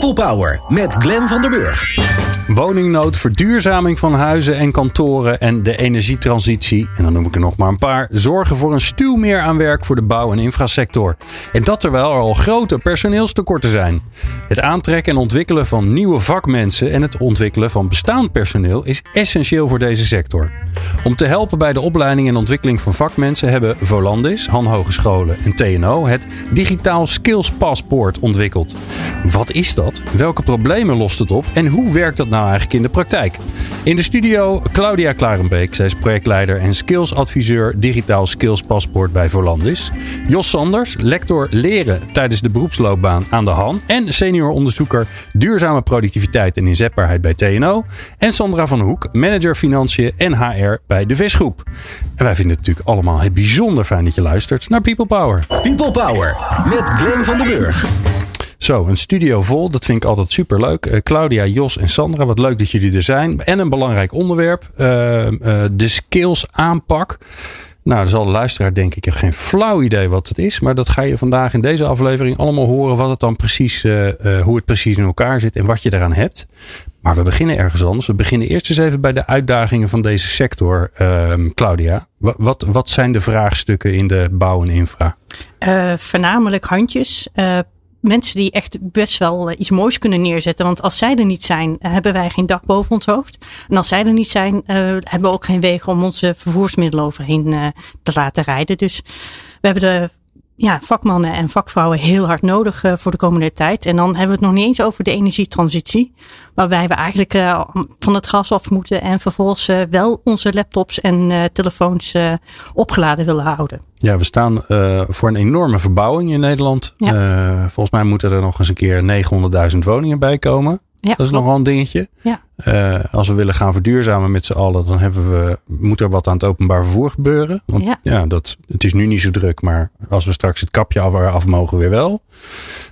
People Power met Glenn van der Burg. Woningnood, verduurzaming van huizen en kantoren en de energietransitie. En dan noem ik er nog maar een paar. Zorgen voor een stuw meer aan werk voor de bouw- en infrasector. En dat terwijl er al grote personeelstekorten zijn. Het aantrekken en ontwikkelen van nieuwe vakmensen en het ontwikkelen van bestaand personeel is essentieel voor deze sector. Om te helpen bij de opleiding en ontwikkeling van vakmensen hebben Volandis, Han Hogescholen en TNO het Digitaal Skills Paspoort ontwikkeld. Wat is dat? Welke problemen lost het op? En hoe werkt dat nou eigenlijk in de praktijk? In de studio Claudia Klarenbeek. Zij is projectleider en skillsadviseur Digitaal Skills Paspoort bij Volandis. Jos Sanders, lector leren tijdens de beroepsloopbaan aan de Han. En senior onderzoeker duurzame productiviteit en inzetbaarheid bij TNO. En Sandra van Hoek, manager financiën en HR bij de Visgroep. En wij vinden het natuurlijk allemaal heel bijzonder fijn dat je luistert naar People Power. People Power met Glenn van der Burg. Zo, een studio vol. Dat vind ik altijd super leuk. Claudia, Jos en Sandra, wat leuk dat jullie er zijn. En een belangrijk onderwerp: uh, uh, de skills aanpak. Nou, dan zal de luisteraar denk ik, heb geen flauw idee wat het is. Maar dat ga je vandaag in deze aflevering allemaal horen. Wat het dan precies, uh, hoe het precies in elkaar zit en wat je eraan hebt. Maar we beginnen ergens anders. We beginnen eerst eens even bij de uitdagingen van deze sector. Ehm, Claudia, wat, wat, wat, zijn de vraagstukken in de bouw en infra? voornamelijk handjes mensen die echt best wel iets moois kunnen neerzetten. Want als zij er niet zijn, hebben wij geen dak boven ons hoofd. En als zij er niet zijn, uh, hebben we ook geen wegen om onze vervoersmiddelen overheen te laten rijden. Dus we hebben de ja, vakmannen en vakvrouwen heel hard nodig uh, voor de komende tijd. En dan hebben we het nog niet eens over de energietransitie. Waarbij we eigenlijk uh, van het gas af moeten en vervolgens uh, wel onze laptops en telefoons opgeladen willen houden. Ja, we staan voor een enorme verbouwing in Nederland. Ja. volgens mij moeten er nog eens een keer 900.000 woningen bij komen. Ja, dat is nogal een dingetje. Ja. Uh, als we willen gaan verduurzamen met z'n allen, dan hebben we, moet er wat aan het openbaar vervoer gebeuren. Want ja. ja, dat, het is nu niet zo druk, maar als we straks het kapje af, af mogen, weer wel.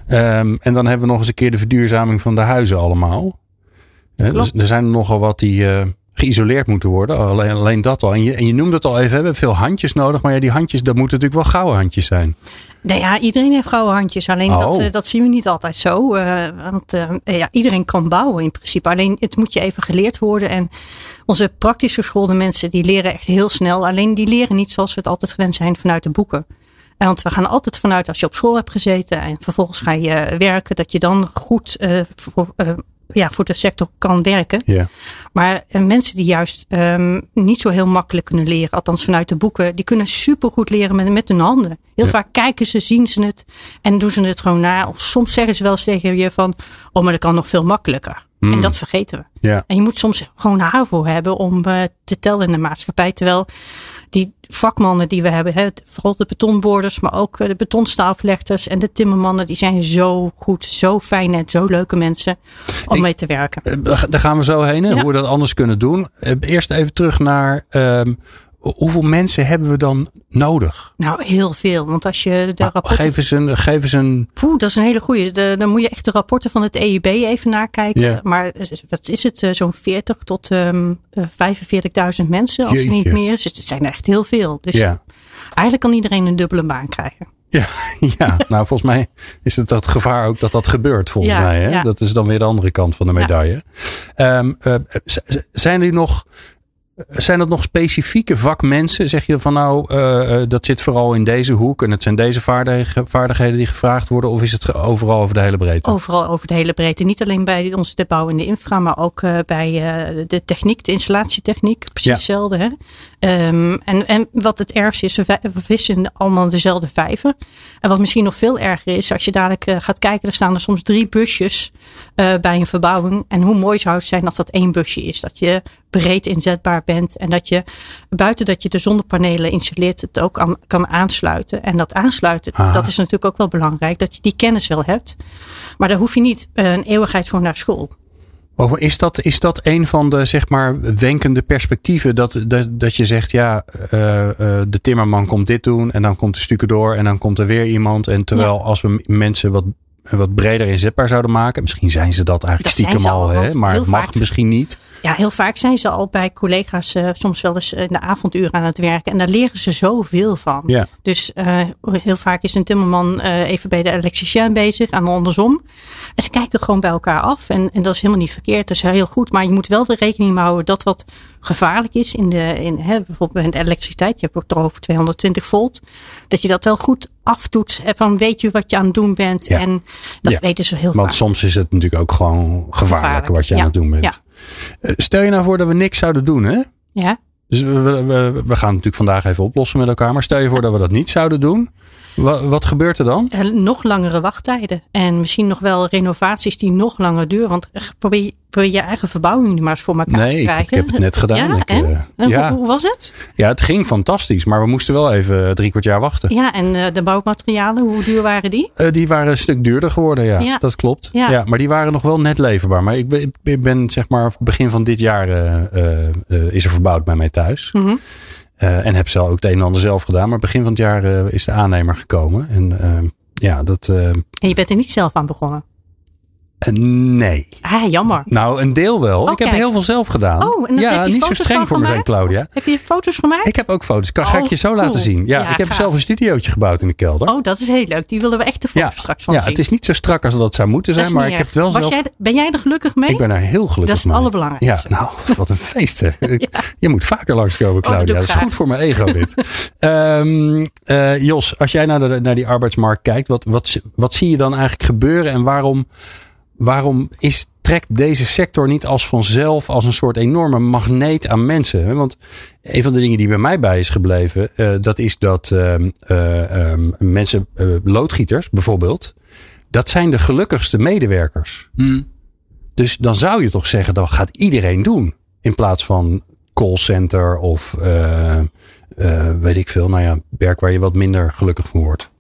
Um, en dan hebben we nog eens een keer de verduurzaming van de huizen allemaal. Uh, dus er zijn er nogal wat die uh, geïsoleerd moeten worden. Alleen, alleen dat al. En je, en je noemde het al even, we hebben veel handjes nodig. Maar ja, die handjes, dat moeten natuurlijk wel gouden handjes zijn. Nee, ja, iedereen heeft gouden handjes. Alleen Oh. dat, uh, dat zien we niet altijd zo. Uh, want uh, ja, iedereen kan bouwen in principe. Alleen het moet je even geleerd worden. En onze praktisch geschoolde mensen die leren echt heel snel. Alleen die leren niet zoals we het altijd gewend zijn vanuit de boeken. Want we gaan altijd vanuit als je op school hebt gezeten en vervolgens ga je werken, dat je dan goed uh, voor, uh, ja, voor de sector kan werken. Yeah. Maar uh, mensen die juist um, niet zo heel makkelijk kunnen leren, althans vanuit de boeken, die kunnen supergoed leren met, met hun handen. Heel vaak kijken ze, zien ze het en doen ze het gewoon na. Of soms zeggen ze wel eens tegen je van, oh maar dat kan nog veel makkelijker. Mm. En dat vergeten we. Ja. En je moet soms gewoon HAVO hebben om uh, te tellen in de maatschappij. Terwijl die vakmannen die we hebben, hè, vooral de betonboorders, maar ook de betonstaalverlechters en de timmermannen, die zijn zo goed, zo fijn en zo leuke mensen om Ik- mee te werken. Uh, Daar gaan we zo heen, hè, Ja. hoe we dat anders kunnen doen. Uh, Eerst even terug naar um, hoeveel mensen hebben we dan nodig? Nou, heel veel. Want als je de rapporten. geef, eens een, geef eens een. Poeh, dat is een hele goeie. De, dan moet je echt de rapporten van het EIB even nakijken. Ja. Maar eh, wat is het? eh, Zo'n 40 tot um, 45.000 mensen, als het niet Jeetje. meer is. Dus het zijn er echt heel veel. Dus Ja. eigenlijk kan iedereen een dubbele baan krijgen. Ja, ja, nou volgens mij is het dat gevaar ook dat dat gebeurt, volgens Ja, mij. Hè? ja. Dat is dan weer de andere kant van de medaille. Um, uh, z- zijn er nog. Zijn dat nog specifieke vakmensen? Zeg je van nou, uh, dat zit vooral in deze hoek en het zijn deze vaardig- vaardigheden die gevraagd worden? Of is het overal over de hele breedte? Overal over de hele breedte. Niet alleen bij onze de bouw en de infra, maar ook uh, bij uh, de techniek, de installatietechniek. Precies Ja. hetzelfde. Hè? Um, en, en wat het ergste is, we, vi- we vissen allemaal dezelfde vijver. En wat misschien nog veel erger is, als je dadelijk gaat kijken, er staan er soms drie busjes bij een verbouwing. En hoe mooi zou het zijn als dat één busje is. Dat je breed inzetbaar bent en dat je buiten dat je de zonnepanelen installeert, het ook aan, kan aansluiten. En dat aansluiten, Aha. dat is natuurlijk ook wel belangrijk, dat je die kennis wel hebt. Maar daar hoef je niet uh, een eeuwigheid voor naar school. Is, dat, is dat een van de zeg maar wenkende perspectieven? Dat, dat, dat je zegt, ja, uh, uh, de timmerman komt dit doen en dan komt de stukken door en dan komt er weer iemand. En terwijl ja. als we mensen wat wat breder inzetbaar zouden maken. Misschien zijn ze dat eigenlijk dat stiekem al, al hè? maar het mag misschien niet. Ja, heel vaak zijn ze al bij collega's uh, soms wel eens in de avonduren aan het werken. En daar leren ze zoveel van. Ja. Dus uh, heel vaak is een timmerman uh, even bij de elektricien bezig en andersom. En ze kijken gewoon bij elkaar af. En, en dat is helemaal niet verkeerd. Dat is heel goed. Maar je moet wel de rekening houden dat wat gevaarlijk is in de, in, hè, bijvoorbeeld met elektriciteit. Je hebt ook toch over 220 volt. Dat je dat wel goed aftoetst. Van weet je wat je aan het doen bent. Ja. En dat Ja. weten ze heel Want vaak. soms is het natuurlijk ook gewoon gevaarlijk, Gevaarlijk, wat je ja. aan het doen bent. Eh, Stel je nou voor dat we niks zouden doen, hè? Ja. Dus we, we, we, we gaan natuurlijk vandaag even oplossen met elkaar. Maar stel je voor dat we dat niet zouden doen. Wat, wat gebeurt er dan? Eh, nog langere wachttijden. En misschien nog wel renovaties die nog langer duren. Want eh, probeer, probeer je eigen verbouwing nu maar eens voor elkaar Nee, te ik, krijgen. ik heb het net gedaan. Ja, Ik, en? eh, ja. hoe, hoe was het? ja, het ging fantastisch. Maar we moesten wel even drie kwart jaar wachten. Ja, en de bouwmaterialen, hoe duur waren die? Die waren een stuk duurder geworden, ja. Ja. Dat klopt. Ja. Ja. maar die waren nog wel net leverbaar. Maar ik ben, ik ben zeg maar begin van dit jaar is er verbouwd bij mij thuis. Mhm. Eh, en heb zelf ook het een en ander zelf gedaan. Maar begin van het jaar eh, is de aannemer gekomen. En eh, ja, dat... eh, En je bent er niet zelf aan begonnen. Eh, nee. Ah, jammer. Nou, een deel wel. Oh, ik heb kijk. heel veel zelf gedaan. Oh, en dat ja, heb je niet zo foto's streng van voor me zijn? Claudia. Of heb je foto's gemaakt? Ik heb ook foto's. Kan, ga ik Oh, je zo cool. laten zien. Ja, Ja, ik heb zelf een studiootje gebouwd in de kelder. Oh, dat is heel leuk. Die willen we echt de foto's straks van ja zien. het is niet zo strak als dat zou moeten zijn. Maar ik heb het wel Was zelf... jij, ben jij er gelukkig mee? Ik ben daar heel gelukkig Dat is het mee. allerbelangrijkste. Ja, nou, wat een feest. hè. Je moet vaker langskomen, Oh, dat Claudia. dat is goed voor mijn ego, dit. Ehm, eh, Jos, als jij naar, de, naar die arbeidsmarkt kijkt, wat, wat, wat zie je dan eigenlijk gebeuren en waarom, waarom is, trekt deze sector niet als vanzelf als een soort enorme magneet aan mensen? Want een van de dingen die bij mij bij is gebleven, eh, dat is dat ehm, eh, ehm, mensen, eh, loodgieters bijvoorbeeld, dat zijn de gelukkigste medewerkers. Dus dan zou je toch zeggen, dat gaat iedereen doen. In plaats van callcenter of weet ik veel. Nou ja, werk waar je wat minder gelukkig van wordt.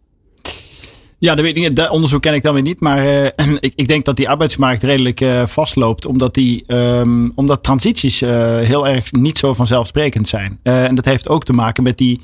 Ja, dat weet. Dat onderzoek ken ik dan weer niet. Maar eh, ik, ik denk dat die arbeidsmarkt redelijk eh, vastloopt. Omdat, die, ehm, omdat transities eh, heel erg niet zo vanzelfsprekend zijn. En dat heeft ook te maken met die,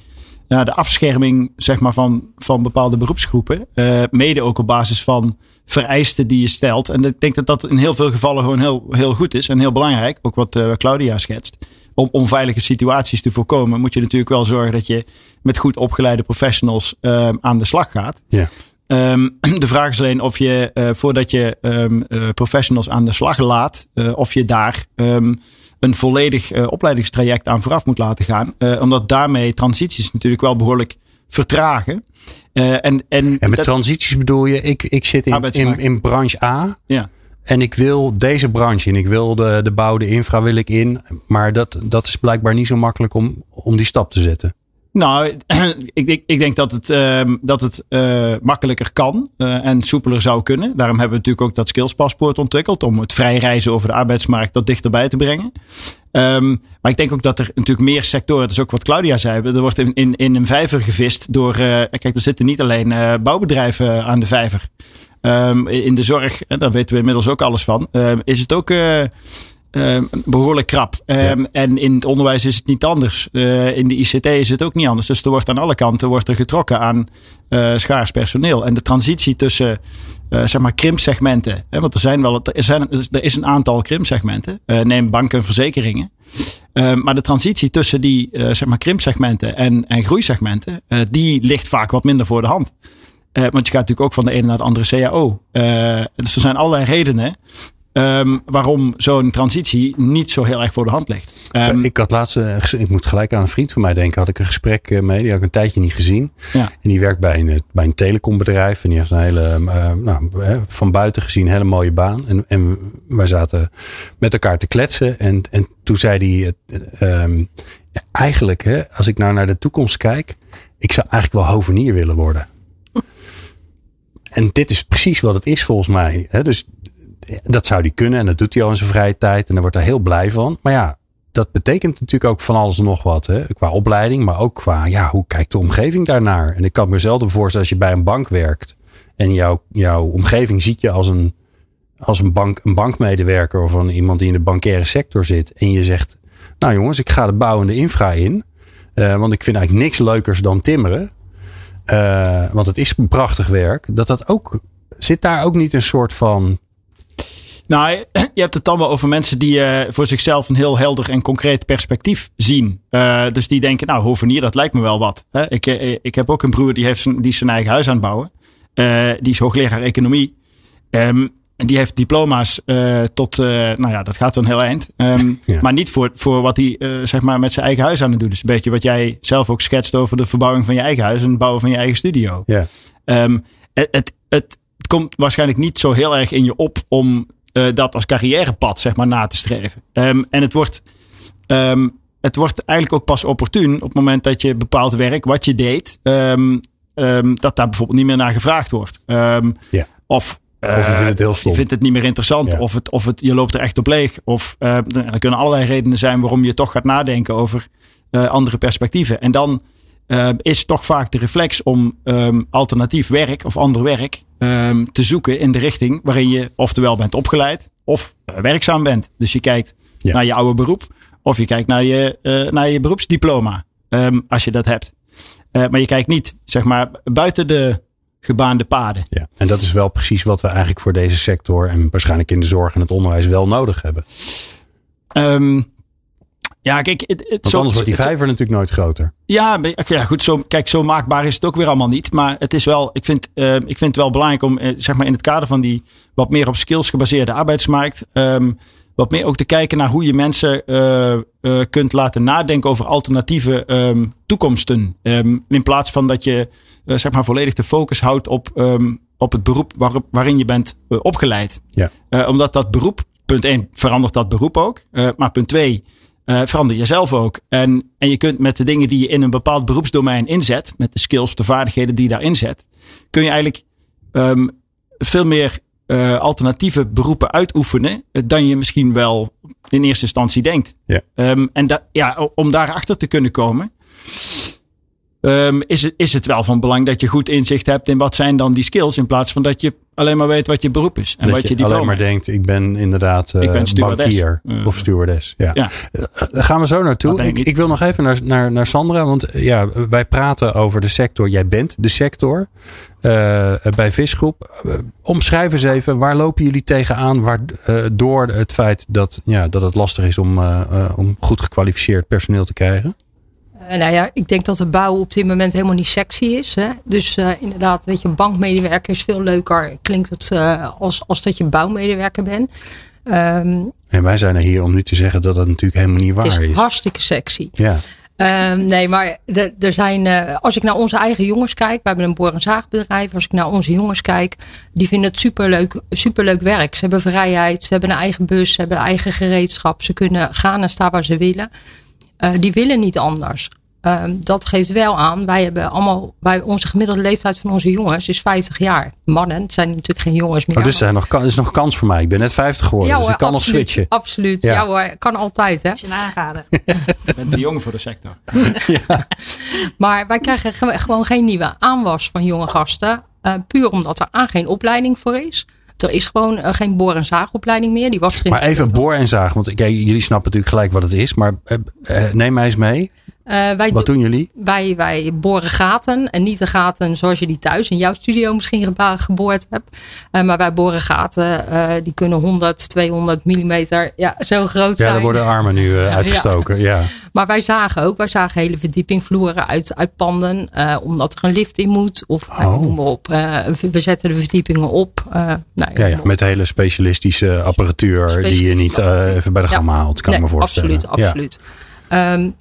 de afscherming zeg maar, van, van bepaalde beroepsgroepen. Mede ook op basis van vereisten die je stelt. En ik denk dat dat in heel veel gevallen gewoon heel, heel goed is. En heel belangrijk. Ook wat Claudia schetst. Om onveilige situaties te voorkomen, moet je natuurlijk wel zorgen dat je met goed opgeleide professionals eh, aan de slag gaat. Ja. Ehm, de vraag is alleen of je eh, voordat je ehm, eh, professionals aan de slag laat, eh, of je daar ehm, een volledig opleidingstraject aan vooraf moet laten gaan. Omdat daarmee transities natuurlijk wel behoorlijk vertragen. En, en, En met dat- transities bedoel je, ik, ik zit in, in, in branche A. ja. En ik wil deze branche in. Ik wil de, de bouw, de infra wil ik in. Maar dat, dat is blijkbaar niet zo makkelijk om, om die stap te zetten. Nou, ik, ik denk dat het, ehm, dat het eh, makkelijker kan eh, en soepeler zou kunnen. Daarom hebben we natuurlijk ook dat skillspaspoort ontwikkeld om het vrij reizen over de arbeidsmarkt dat dichterbij te brengen. Ehm, maar ik denk ook dat er natuurlijk meer sectoren, dat is ook wat Claudia zei, er wordt in, in, in een vijver gevist door, eh, kijk, er zitten niet alleen bouwbedrijven aan de vijver. Ehm, in de zorg, daar weten we inmiddels ook alles van, is het ook eh, ehm, behoorlijk krap. Ehm, En in het onderwijs is het niet anders. Eh, in de ICT is het ook niet anders. Dus er wordt aan alle kanten wordt er getrokken aan eh, schaars personeel. En de transitie tussen eh, zeg maar krimpsegmenten. Hè, want er zijn wel er, zijn, er is een aantal krimpsegmenten. Neem banken en verzekeringen. Ehm, maar de transitie tussen die zeg maar krimpsegmenten en, en groeisegmenten, die ligt vaak wat minder voor de hand. Want je gaat natuurlijk ook van de ene naar de andere CAO. Dus er zijn allerlei redenen ehm, waarom zo'n transitie niet zo heel erg voor de hand ligt. Ehm, ik had laatst, eh, ik moet gelijk aan een vriend van mij denken, had ik een gesprek eh, mee. Die had ik een tijdje niet gezien. Ja. En die werkt bij een, eh, bij een telecombedrijf. En die heeft een hele, eh, nou, van buiten gezien, hele mooie baan. En, en wij zaten met elkaar te kletsen. En, en toen zei hij, ehm, ja, eigenlijk, hè, als ik nou naar de toekomst kijk, ik zou eigenlijk wel hovenier willen worden. En dit is precies wat het is volgens mij. Hè? Dus dat zou hij kunnen en dat doet hij al in zijn vrije tijd. En daar wordt hij heel blij van. Maar ja, dat betekent natuurlijk ook van alles en nog wat. Hè? Qua opleiding, maar ook qua ja, hoe kijkt de omgeving daarnaar. En ik kan me zelden voorstellen als je bij een bank werkt. En jouw, jouw omgeving ziet je als een, als een, bank, een bankmedewerker of een, iemand die in de bankaire sector zit. En je zegt, nou jongens, ik ga de bouwende infra in. Uh, want ik vind eigenlijk niks leukers dan timmeren. Uh, want het is prachtig werk. Dat dat ook, zit daar ook niet een soort van nou, je hebt het dan wel over mensen die uh, voor zichzelf een heel helder en concreet perspectief zien. Uh, dus die denken, nou, hovenier, dat lijkt me wel wat. Hè? Ik, uh, ik heb ook een broer die, heeft zijn, die zijn eigen huis aan het bouwen. die is hoogleraar economie. Um, en die heeft diploma's tot, nou ja, dat gaat dan heel eind. Um, ja. Maar niet voor, voor wat hij zeg maar met zijn eigen huis aan het doen is. Een beetje wat jij zelf ook schetst over de verbouwing van je eigen huis en het bouwen van je eigen studio. Ja. Um, het, het, het komt waarschijnlijk niet zo heel erg in je op om uh, dat als carrièrepad zeg maar na te streven. Um, en het wordt, um, het wordt eigenlijk ook pas opportun op het moment dat je bepaald werk, wat je deed, um, dat daar bijvoorbeeld niet meer naar gevraagd wordt. ja. Of uh, of je vindt het heel stom. Je vindt het niet meer interessant. Ja. Of, het, of het, je loopt er echt op leeg. Of uh, er kunnen allerlei redenen zijn waarom je toch gaat nadenken over uh, andere perspectieven. En dan is toch vaak de reflex om um, alternatief werk of ander werk um, te zoeken in de richting waarin je oftewel bent opgeleid of uh, werkzaam bent. Dus je kijkt ja. naar je oude beroep of je kijkt naar je, uh, naar je beroepsdiploma um, als je dat hebt. maar je kijkt niet zeg maar buiten de gebaande paden. Ja, en dat is wel precies wat we eigenlijk voor deze sector en waarschijnlijk in de zorg en het onderwijs wel nodig hebben. Um, ja, kijk, het, het, zo, anders wordt die vijver natuurlijk nooit groter. Ja, ja goed, zo, kijk, zo maakbaar is het ook weer allemaal niet. Maar het is wel, ik vind, uh, ik vind het wel belangrijk om, uh, zeg maar, in het kader van die wat meer op skills gebaseerde arbeidsmarkt, um, wat meer ook te kijken naar hoe je mensen uh, kunt laten nadenken over alternatieve um, toekomsten. Um, in plaats van dat je, zeg maar, volledig de focus houdt op, op het beroep waar, waarin je bent opgeleid. Ja. omdat dat beroep, punt 1, verandert dat beroep ook. maar punt 2, uh, verander jezelf ook. En, en je kunt met de dingen die je in een bepaald beroepsdomein inzet, met de skills, de vaardigheden die je daarin zet, kun je eigenlijk um, veel meer uh, alternatieve beroepen uitoefenen dan je misschien wel in eerste instantie denkt. Ja. Um, en da, ja, om daarachter te kunnen komen, um, is, het, is het wel van belang dat je goed inzicht hebt in wat zijn dan die skills, in plaats van dat je alleen maar weet wat je beroep is. En dat wat je, je diploma alleen maar denkt, ik ben inderdaad uh, Ik ben stewardess. bankier Uh, of stewardess. Ja. Ja. Uh, daar gaan we zo naartoe. ik wil nog even naar, naar, naar Sandra, want eh, ja, wij praten over de sector. Jij bent de sector bij Visgroep. Omschrijf eens even, waar lopen jullie tegenaan waar, door het feit dat, ja, dat het lastig is om, om goed gekwalificeerd personeel te krijgen? Uh, nou ja, ik denk dat de bouw op dit moment helemaal niet sexy is. Hè? Dus uh, inderdaad, weet je, bankmedewerker is veel leuker. Klinkt het uh, als, als dat je bouwmedewerker bent. Um, en wij zijn er hier om nu te zeggen dat dat natuurlijk helemaal niet waar het is. is. hartstikke sexy. Ja. Um, nee, maar er zijn, uh, als ik naar onze eigen jongens kijk, we hebben een boor- en zaagbedrijf. Als ik naar onze jongens kijk, die vinden het superleuk, superleuk werk. Ze hebben vrijheid, ze hebben een eigen bus, ze hebben een eigen gereedschap. Ze kunnen gaan en staan waar ze willen. Uh, die willen niet anders. Uh, dat geeft wel aan. Wij hebben allemaal, bij onze gemiddelde leeftijd van onze jongens is 50 jaar. Mannen, het zijn natuurlijk geen jongens meer. Oh, dus er nog, is nog kans voor mij. Ik ben net 50 geworden, ja, dus ik kan absoluut, nog switchen. Absoluut. Ja, ja hoor, kan altijd. Hè? Een aanrader. Je bent te jong voor de sector. ja. Maar wij krijgen gewoon geen nieuwe aanwas van jonge gasten. Uh, puur omdat er aan geen opleiding voor is. Er is gewoon uh, geen boor- en zaagopleiding meer. Die was er maar even boor en zaag, want kijk, jullie snappen natuurlijk gelijk wat het is. Maar uh, neem mij eens mee. Uh, wij wat doen jullie? Wij, wij boren gaten. En niet de gaten zoals je die thuis in jouw studio misschien geboord hebt. Uh, maar wij boren gaten uh, die kunnen 100, 200 millimeter. Ja, zo groot zijn. Ja, er worden armen nu uitgestoken. Ja. ja. Maar wij zagen ook. Wij zagen hele verdiepingvloeren uit, uit panden. omdat er een lift in moet. Of oh. op. we zetten de verdiepingen op. nou, ja, ja, met hele specialistische apparatuur. Specialistische die je niet even bij de gamma haalt. Kan nee, me voorstellen. Absoluut, absoluut. Um,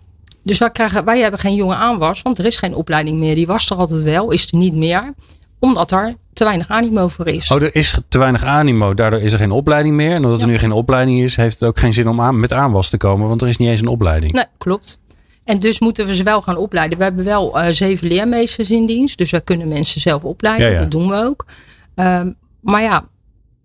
dus wij, krijgen, wij hebben geen jonge aanwas, want er is geen opleiding meer. Die was er altijd wel, is er niet meer. Omdat er te weinig animo voor is. Oh, er is te weinig animo, daardoor is er geen opleiding meer. En omdat ja. er nu geen opleiding is, heeft het ook geen zin om aan, met aanwas te komen. Want er is niet eens een opleiding. Nee, klopt. En dus moeten we ze wel gaan opleiden. We hebben wel uh, zeven leermeesters in dienst. Dus wij kunnen mensen zelf opleiden. Ja, ja. Dat doen we ook. Um, maar ja,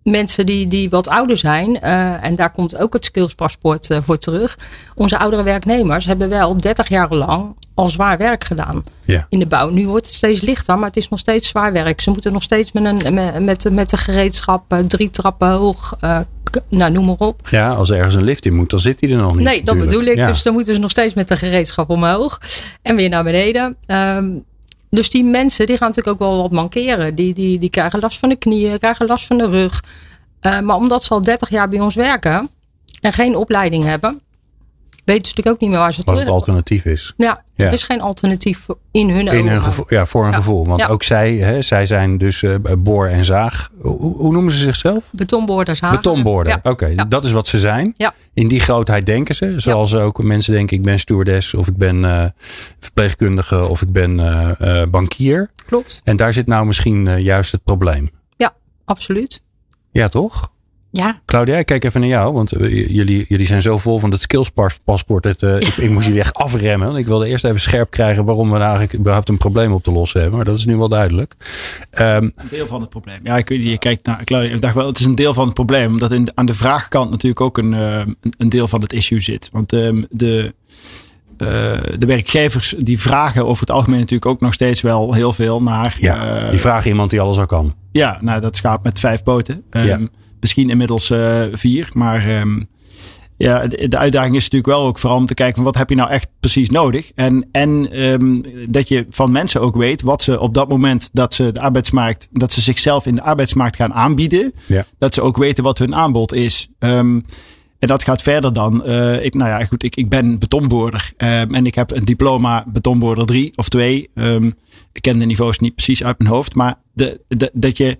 mensen die, die wat ouder zijn, uh, en daar komt ook het skillspaspoort uh, voor terug. Onze oudere werknemers hebben wel 30 jaar lang al zwaar werk gedaan Ja. in de bouw. Nu wordt het steeds lichter, maar het is nog steeds zwaar werk. Ze moeten nog steeds met, een, met, met, met de gereedschap eh, drie trappen hoog, eh, nou noem maar op. Ja, als er ergens een lift in moet, dan zit hij er nog niet. Nee, dat bedoel ik. Ja. Dus dan moeten ze nog steeds met de gereedschap omhoog en weer naar beneden. Ehm, dus die mensen die gaan natuurlijk ook wel wat mankeren. Die, die, die krijgen last van de knieën, krijgen last van de rug. Eh, maar omdat ze al 30 jaar bij ons werken en geen opleiding hebben, weten ze natuurlijk ook niet meer waar ze Wat het alternatief is. Ja, Ja. er is geen alternatief in hun In ogen. hun gevoel, ja, voor een Ja. gevoel. Want Ja. ook zij, hè, zij zijn dus eh, boor en zaag. Hoe, hoe noemen ze zichzelf? Betonboorders hagen. Betonboorder. Ja. Oké, Ja. dat is wat ze zijn. Ja. In die grootheid denken ze. Zoals ook mensen denken, ik ben stewardess of ik ben eh, verpleegkundige of ik ben eh, bankier. Klopt, En daar zit nou misschien juist het probleem. absoluut. Ja, toch? Ja, Claudia, ik kijk even naar jou. Want eh, jullie, jullie zijn zo vol van het skillspaspoort. Dat, eh, ik, ik moest jullie echt afremmen. Want ik wilde eerst even scherp krijgen waarom we nou eigenlijk überhaupt een probleem op te lossen hebben. Maar dat is nu wel duidelijk. Ehm, Een deel van het probleem. Ja, ik weet niet, je kijkt naar Claudia. Ik dacht wel, het is een deel van het probleem. Omdat in, aan de vraagkant natuurlijk ook een, eh, een, deel van het issue zit. Want ehm, de, eh, de werkgevers die vragen over het algemeen natuurlijk ook nog steeds wel heel veel naar. ja, eh, die vragen iemand die alles al kan. ja, nou dat schaap met vijf poten. Ehm, Ja. Misschien inmiddels eh, vier. Maar ehm, ja, de, uitdaging is natuurlijk wel ook vooral om te kijken van wat heb je nou echt precies nodig. En, en ehm, dat je van mensen ook weet wat ze op dat moment dat ze de arbeidsmarkt, dat ze zichzelf in de arbeidsmarkt gaan aanbieden. Ja. Dat ze ook weten wat hun aanbod is. Ehm, en dat gaat verder dan. eh, ik, nou ja, goed, ik, ik ben betonboorder. en ik heb een diploma betonboorder 3 of 2. Ehm, ik ken de niveaus niet precies uit mijn hoofd. Maar de, de, dat je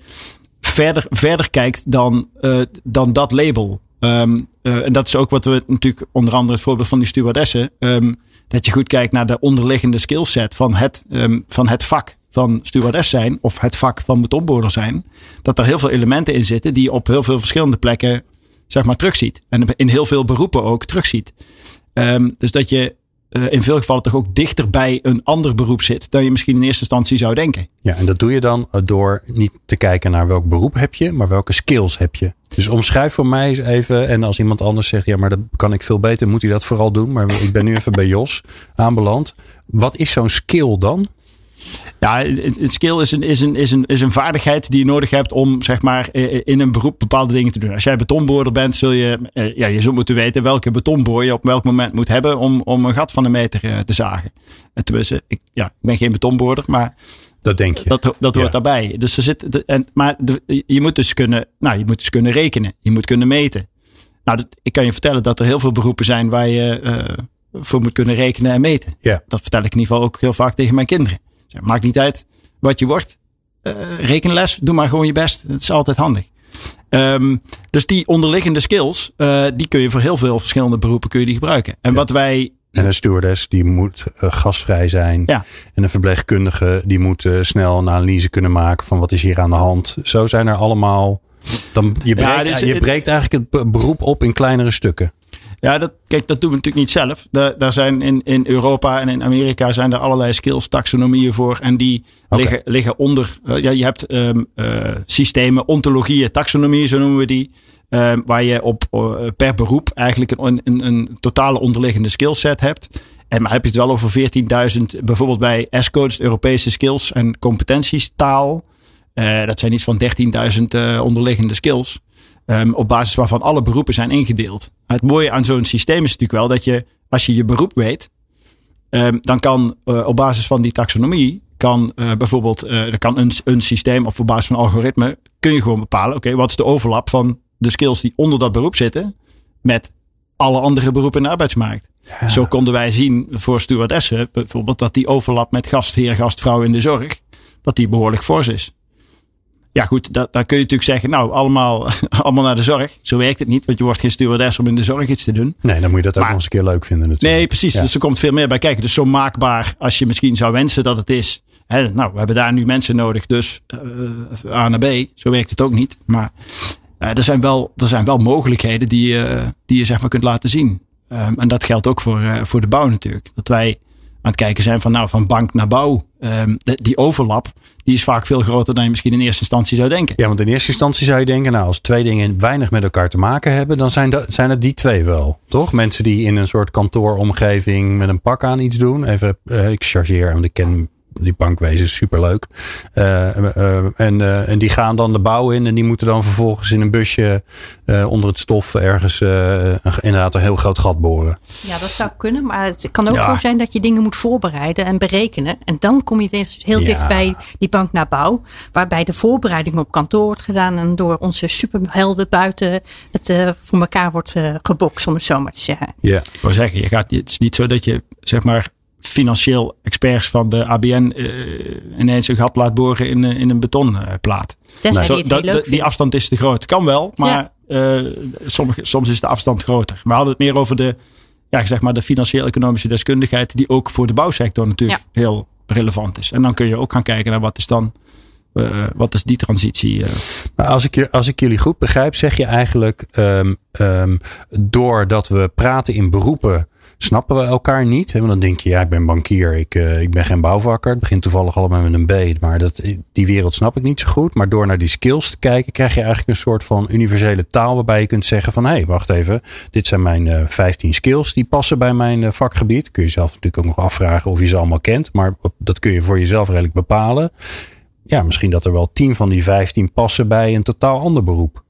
verder, verder kijkt dan, eh, dan dat label. Ehm, eh, en dat is ook wat we natuurlijk, onder andere het voorbeeld van die stewardessen. ehm, dat je goed kijkt naar de onderliggende skillset van het, ehm, van het vak van stewardess zijn. Of het vak van betonboorder zijn. Dat er heel veel elementen in zitten die je op heel veel verschillende plekken zeg maar terugziet. En in heel veel beroepen ook terugziet. Dus dat je eh, in veel gevallen toch ook dichter bij een ander beroep zit dan je misschien in eerste instantie zou denken. Ja, en dat doe je dan eh, door niet te kijken naar welk beroep heb je, maar welke skills heb je. Dus omschrijf voor mij eens even. En als iemand anders zegt, ja, maar dat kan ik veel beter, moet hij dat vooral doen. Maar ik ben nu even bij Jos aanbeland. Wat is zo'n skill dan? Ja, een skill is een, is, een, is, een, is een vaardigheid die je nodig hebt om zeg maar eh, in een beroep bepaalde dingen te doen. Als jij betonboorder bent, zul je, eh, ja, je zult moeten weten welke betonboor je op welk moment moet hebben om, om een gat van een meter eh, te zagen. En Tenminste, ik, ja, ik ben geen betonboorder, maar Dat denk je. dat, dat hoort Ja. daarbij. Dus er zit, en, maar je moet dus kunnen, nou, je moet dus kunnen rekenen. Je moet kunnen meten. Nou, dat, ik kan je vertellen dat er heel veel beroepen zijn waar je eh, voor moet kunnen rekenen en meten. Ja. Dat vertel ik in ieder geval ook heel vaak tegen mijn kinderen. Zeg, maakt niet uit wat je wordt. Eh, rekenles, doe maar gewoon je best. Dat is altijd handig. Ehm, dus die onderliggende skills, eh, die kun je voor heel veel verschillende beroepen kun je die gebruiken. En wat wij En een stewardess die moet eh, gasvrij zijn. Ja. En een verpleegkundige die moet snel een analyse kunnen maken van wat is hier aan de hand. Zo zijn er allemaal. Dan, je, breekt, Ja, dus- je breekt eigenlijk het be- beroep op in kleinere stukken. Ja, dat, kijk, dat doen we natuurlijk niet zelf. Daar, daar zijn in, in Europa en in Amerika zijn er allerlei skills taxonomieën voor. En die liggen, liggen onder. eh, ja, je hebt ehm, eh, systemen, ontologieën, taxonomieën, zo noemen we die. ehm, waar je op eh, per beroep eigenlijk een, een, een totale onderliggende skillset hebt. En maar heb je het wel over 14.000, bijvoorbeeld bij S-codes, Europese skills en competenties, taal. Dat zijn iets van 13.000 eh, onderliggende skills. Ehm, op basis waarvan alle beroepen zijn ingedeeld. Het mooie aan zo'n systeem is natuurlijk wel dat je, als je je beroep weet, ehm, dan kan eh, op basis van die taxonomie, kan eh, bijvoorbeeld, eh, er kan een, een systeem of op basis van een algoritme, kun je gewoon bepalen, oké, wat is de overlap van de skills die onder dat beroep zitten met alle andere beroepen in de arbeidsmarkt. Zo konden wij zien voor stewardessen bijvoorbeeld dat die overlap met gastheer, gastvrouw in de zorg, dat die behoorlijk fors is. Ja goed, dat, dan kun je natuurlijk zeggen, nou allemaal, allemaal naar de zorg. Zo werkt het niet, want je wordt geen stewardess om in de zorg iets te doen. Nee, dan moet je dat ook nog eens een keer leuk vinden natuurlijk. Nee, precies. Ja. Dus er komt veel meer bij kijken. Dus zo maakbaar als je misschien zou wensen dat het is. Hè, nou, we hebben daar nu mensen nodig, dus eh, A naar B. Zo werkt het ook niet. Maar eh, er, zijn wel, er zijn wel mogelijkheden die, je die je zeg maar kunt laten zien. Ehm, en dat geldt ook voor, eh, voor de bouw natuurlijk. Dat wij aan het kijken zijn van, nou, van bank naar bouw. Ehm, die overlap, die is vaak veel groter dan je misschien in eerste instantie zou denken. Ja, want in eerste instantie zou je denken, nou, als twee dingen weinig met elkaar te maken hebben, dan zijn, dat, zijn het die twee wel. Toch? Mensen die in een soort kantooromgeving met een pak aan iets doen. Even, uh, ik chargeer, want ik ken die bankwezen is superleuk. Uh, uh, en, uh, en die gaan dan de bouw in en die moeten dan vervolgens in een busje onder het stof ergens inderdaad een heel groot gat boren. Ja, dat zou kunnen, maar het kan ook ja. zo zijn dat je dingen moet voorbereiden en berekenen. En dan kom je dus heel ja. dicht bij die bank naar bouw, waarbij de voorbereiding op kantoor wordt gedaan en door onze superhelden buiten het voor elkaar wordt gebokst, om het zo maar te zeggen. Ja, ik wil zeggen, je gaat, het is niet zo dat je zeg maar financieel experts van de ABN uh, ineens een gat laat boren in, in een betonplaat. Zo, dat, die afstand is te groot. Kan wel, maar ja. uh, sommige, soms is de afstand groter. We hadden het meer over de, ja, zeg maar de financieel-economische deskundigheid, die ook voor de bouwsector natuurlijk ja. heel relevant is. En dan kun je ook gaan kijken naar wat is dan. Uh, wat is die transitie? Maar als ik, als ik jullie goed begrijp, zeg je eigenlijk um, um, doordat we praten in beroepen snappen we elkaar niet. Dan denk je, ja, ik ben bankier, ik, uh, ik ben geen bouwvakker. Het begint toevallig allemaal met een B. Maar dat, die wereld snap ik niet zo goed. Maar door naar die skills te kijken, krijg je eigenlijk een soort van universele taal. Waarbij je kunt zeggen van, hé, hey, wacht even. Dit zijn mijn uh, 15 skills die passen bij mijn uh, vakgebied. Kun je zelf natuurlijk ook nog afvragen of je ze allemaal kent. Maar dat kun je voor jezelf redelijk bepalen. Ja, misschien dat er wel 10 van die 15 passen bij een totaal ander beroep.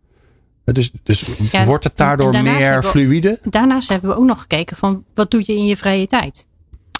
Dus, dus ja, wordt het daardoor meer fluïde? Daarnaast hebben we ook nog gekeken van wat doe je in je vrije tijd?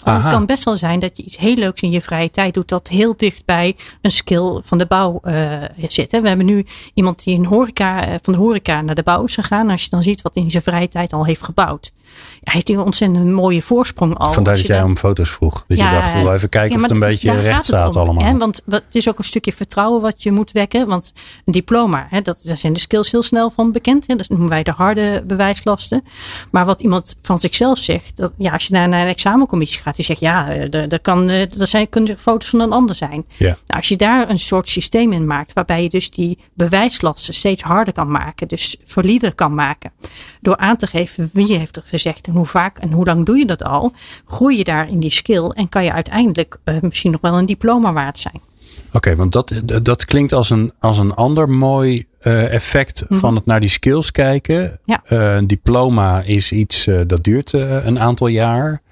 Want het kan best wel zijn dat je iets heel leuks in je vrije tijd doet. Dat heel dicht bij een skill van de bouw uh, zit. Hè. We hebben nu iemand die in horeca, uh, van de horeca naar de bouw is gegaan. Als je dan ziet wat in zijn vrije tijd al heeft gebouwd. Ja, heeft hij een ontzettend mooie voorsprong al. Vandaar dat jij dan, om foto's vroeg. Dat ja, je dacht, we even kijken ja, of het een beetje recht staat om, allemaal. Hè? Want het is ook een stukje vertrouwen wat je moet wekken. Want een diploma, hè, dat, daar zijn de skills heel snel van bekend. Hè? Dat noemen wij de harde bewijslasten. Maar wat iemand van zichzelf zegt. Dat, ja, als je naar, naar een examencommissie gaat. Die zegt, ja, er, kan, er zijn, kunnen foto's van een ander zijn. Ja. Nou, als je daar een soort systeem in maakt. Waarbij je dus die bewijslasten steeds harder kan maken. Dus valider kan maken. Door aan te geven wie heeft er gezegd en hoe vaak en hoe lang doe je dat al, groei je daar in die skill en kan je uiteindelijk uh, misschien nog wel een diploma waard zijn. Oké, okay, want dat, dat klinkt als een, als een ander mooi uh, effect mm -hmm. van het naar die skills kijken. Ja. Uh, een diploma is iets dat duurt een aantal jaar.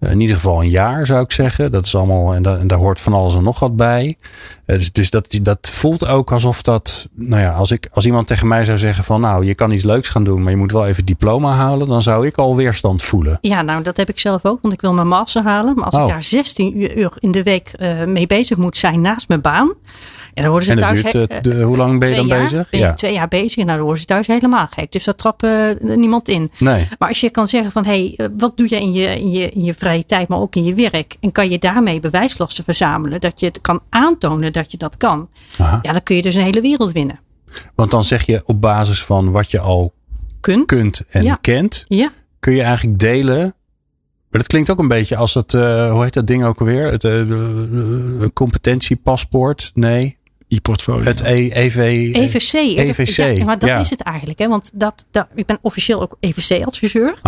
In ieder geval een jaar zou ik zeggen. Dat is allemaal, en, da, en daar hoort van alles en nog wat bij. Dus, dus dat, dat voelt ook alsof dat. Nou ja, als, ik, als iemand tegen mij zou zeggen van nou, je kan iets leuks gaan doen, maar je moet wel even diploma halen, dan zou ik al weerstand voelen. Ja, nou dat heb ik zelf ook, want ik wil mijn master halen. Maar als oh. ik daar 16 uur in de week uh, mee bezig moet zijn naast mijn baan. En dan worden ze thuis. Duurt, uh, de, hoe lang ben je dan jaar, bezig? Ben je ja. twee jaar bezig en dan worden ze thuis helemaal gek. Dus dat trapt uh, niemand in. Nee. Maar als je kan zeggen van hé, hey, wat doe je in je, in, je in je vrije tijd, maar ook in je werk. En kan je daarmee bewijslasten verzamelen, dat je het kan aantonen dat je dat kan. Aha. Ja, dan kun je dus een hele wereld winnen. Want dan zeg je op basis van wat je al kunt, kunt en ja. kent, ja. kun je eigenlijk delen. Maar dat klinkt ook een beetje als uh, hoe heet dat ding ook alweer? Het uh, competentiepaspoort? Nee e-portfolio. Het e EV, EVC. EVC. Ja, maar dat ja. is het eigenlijk. Hè? Want dat, dat, ik ben officieel ook EVC-adviseur.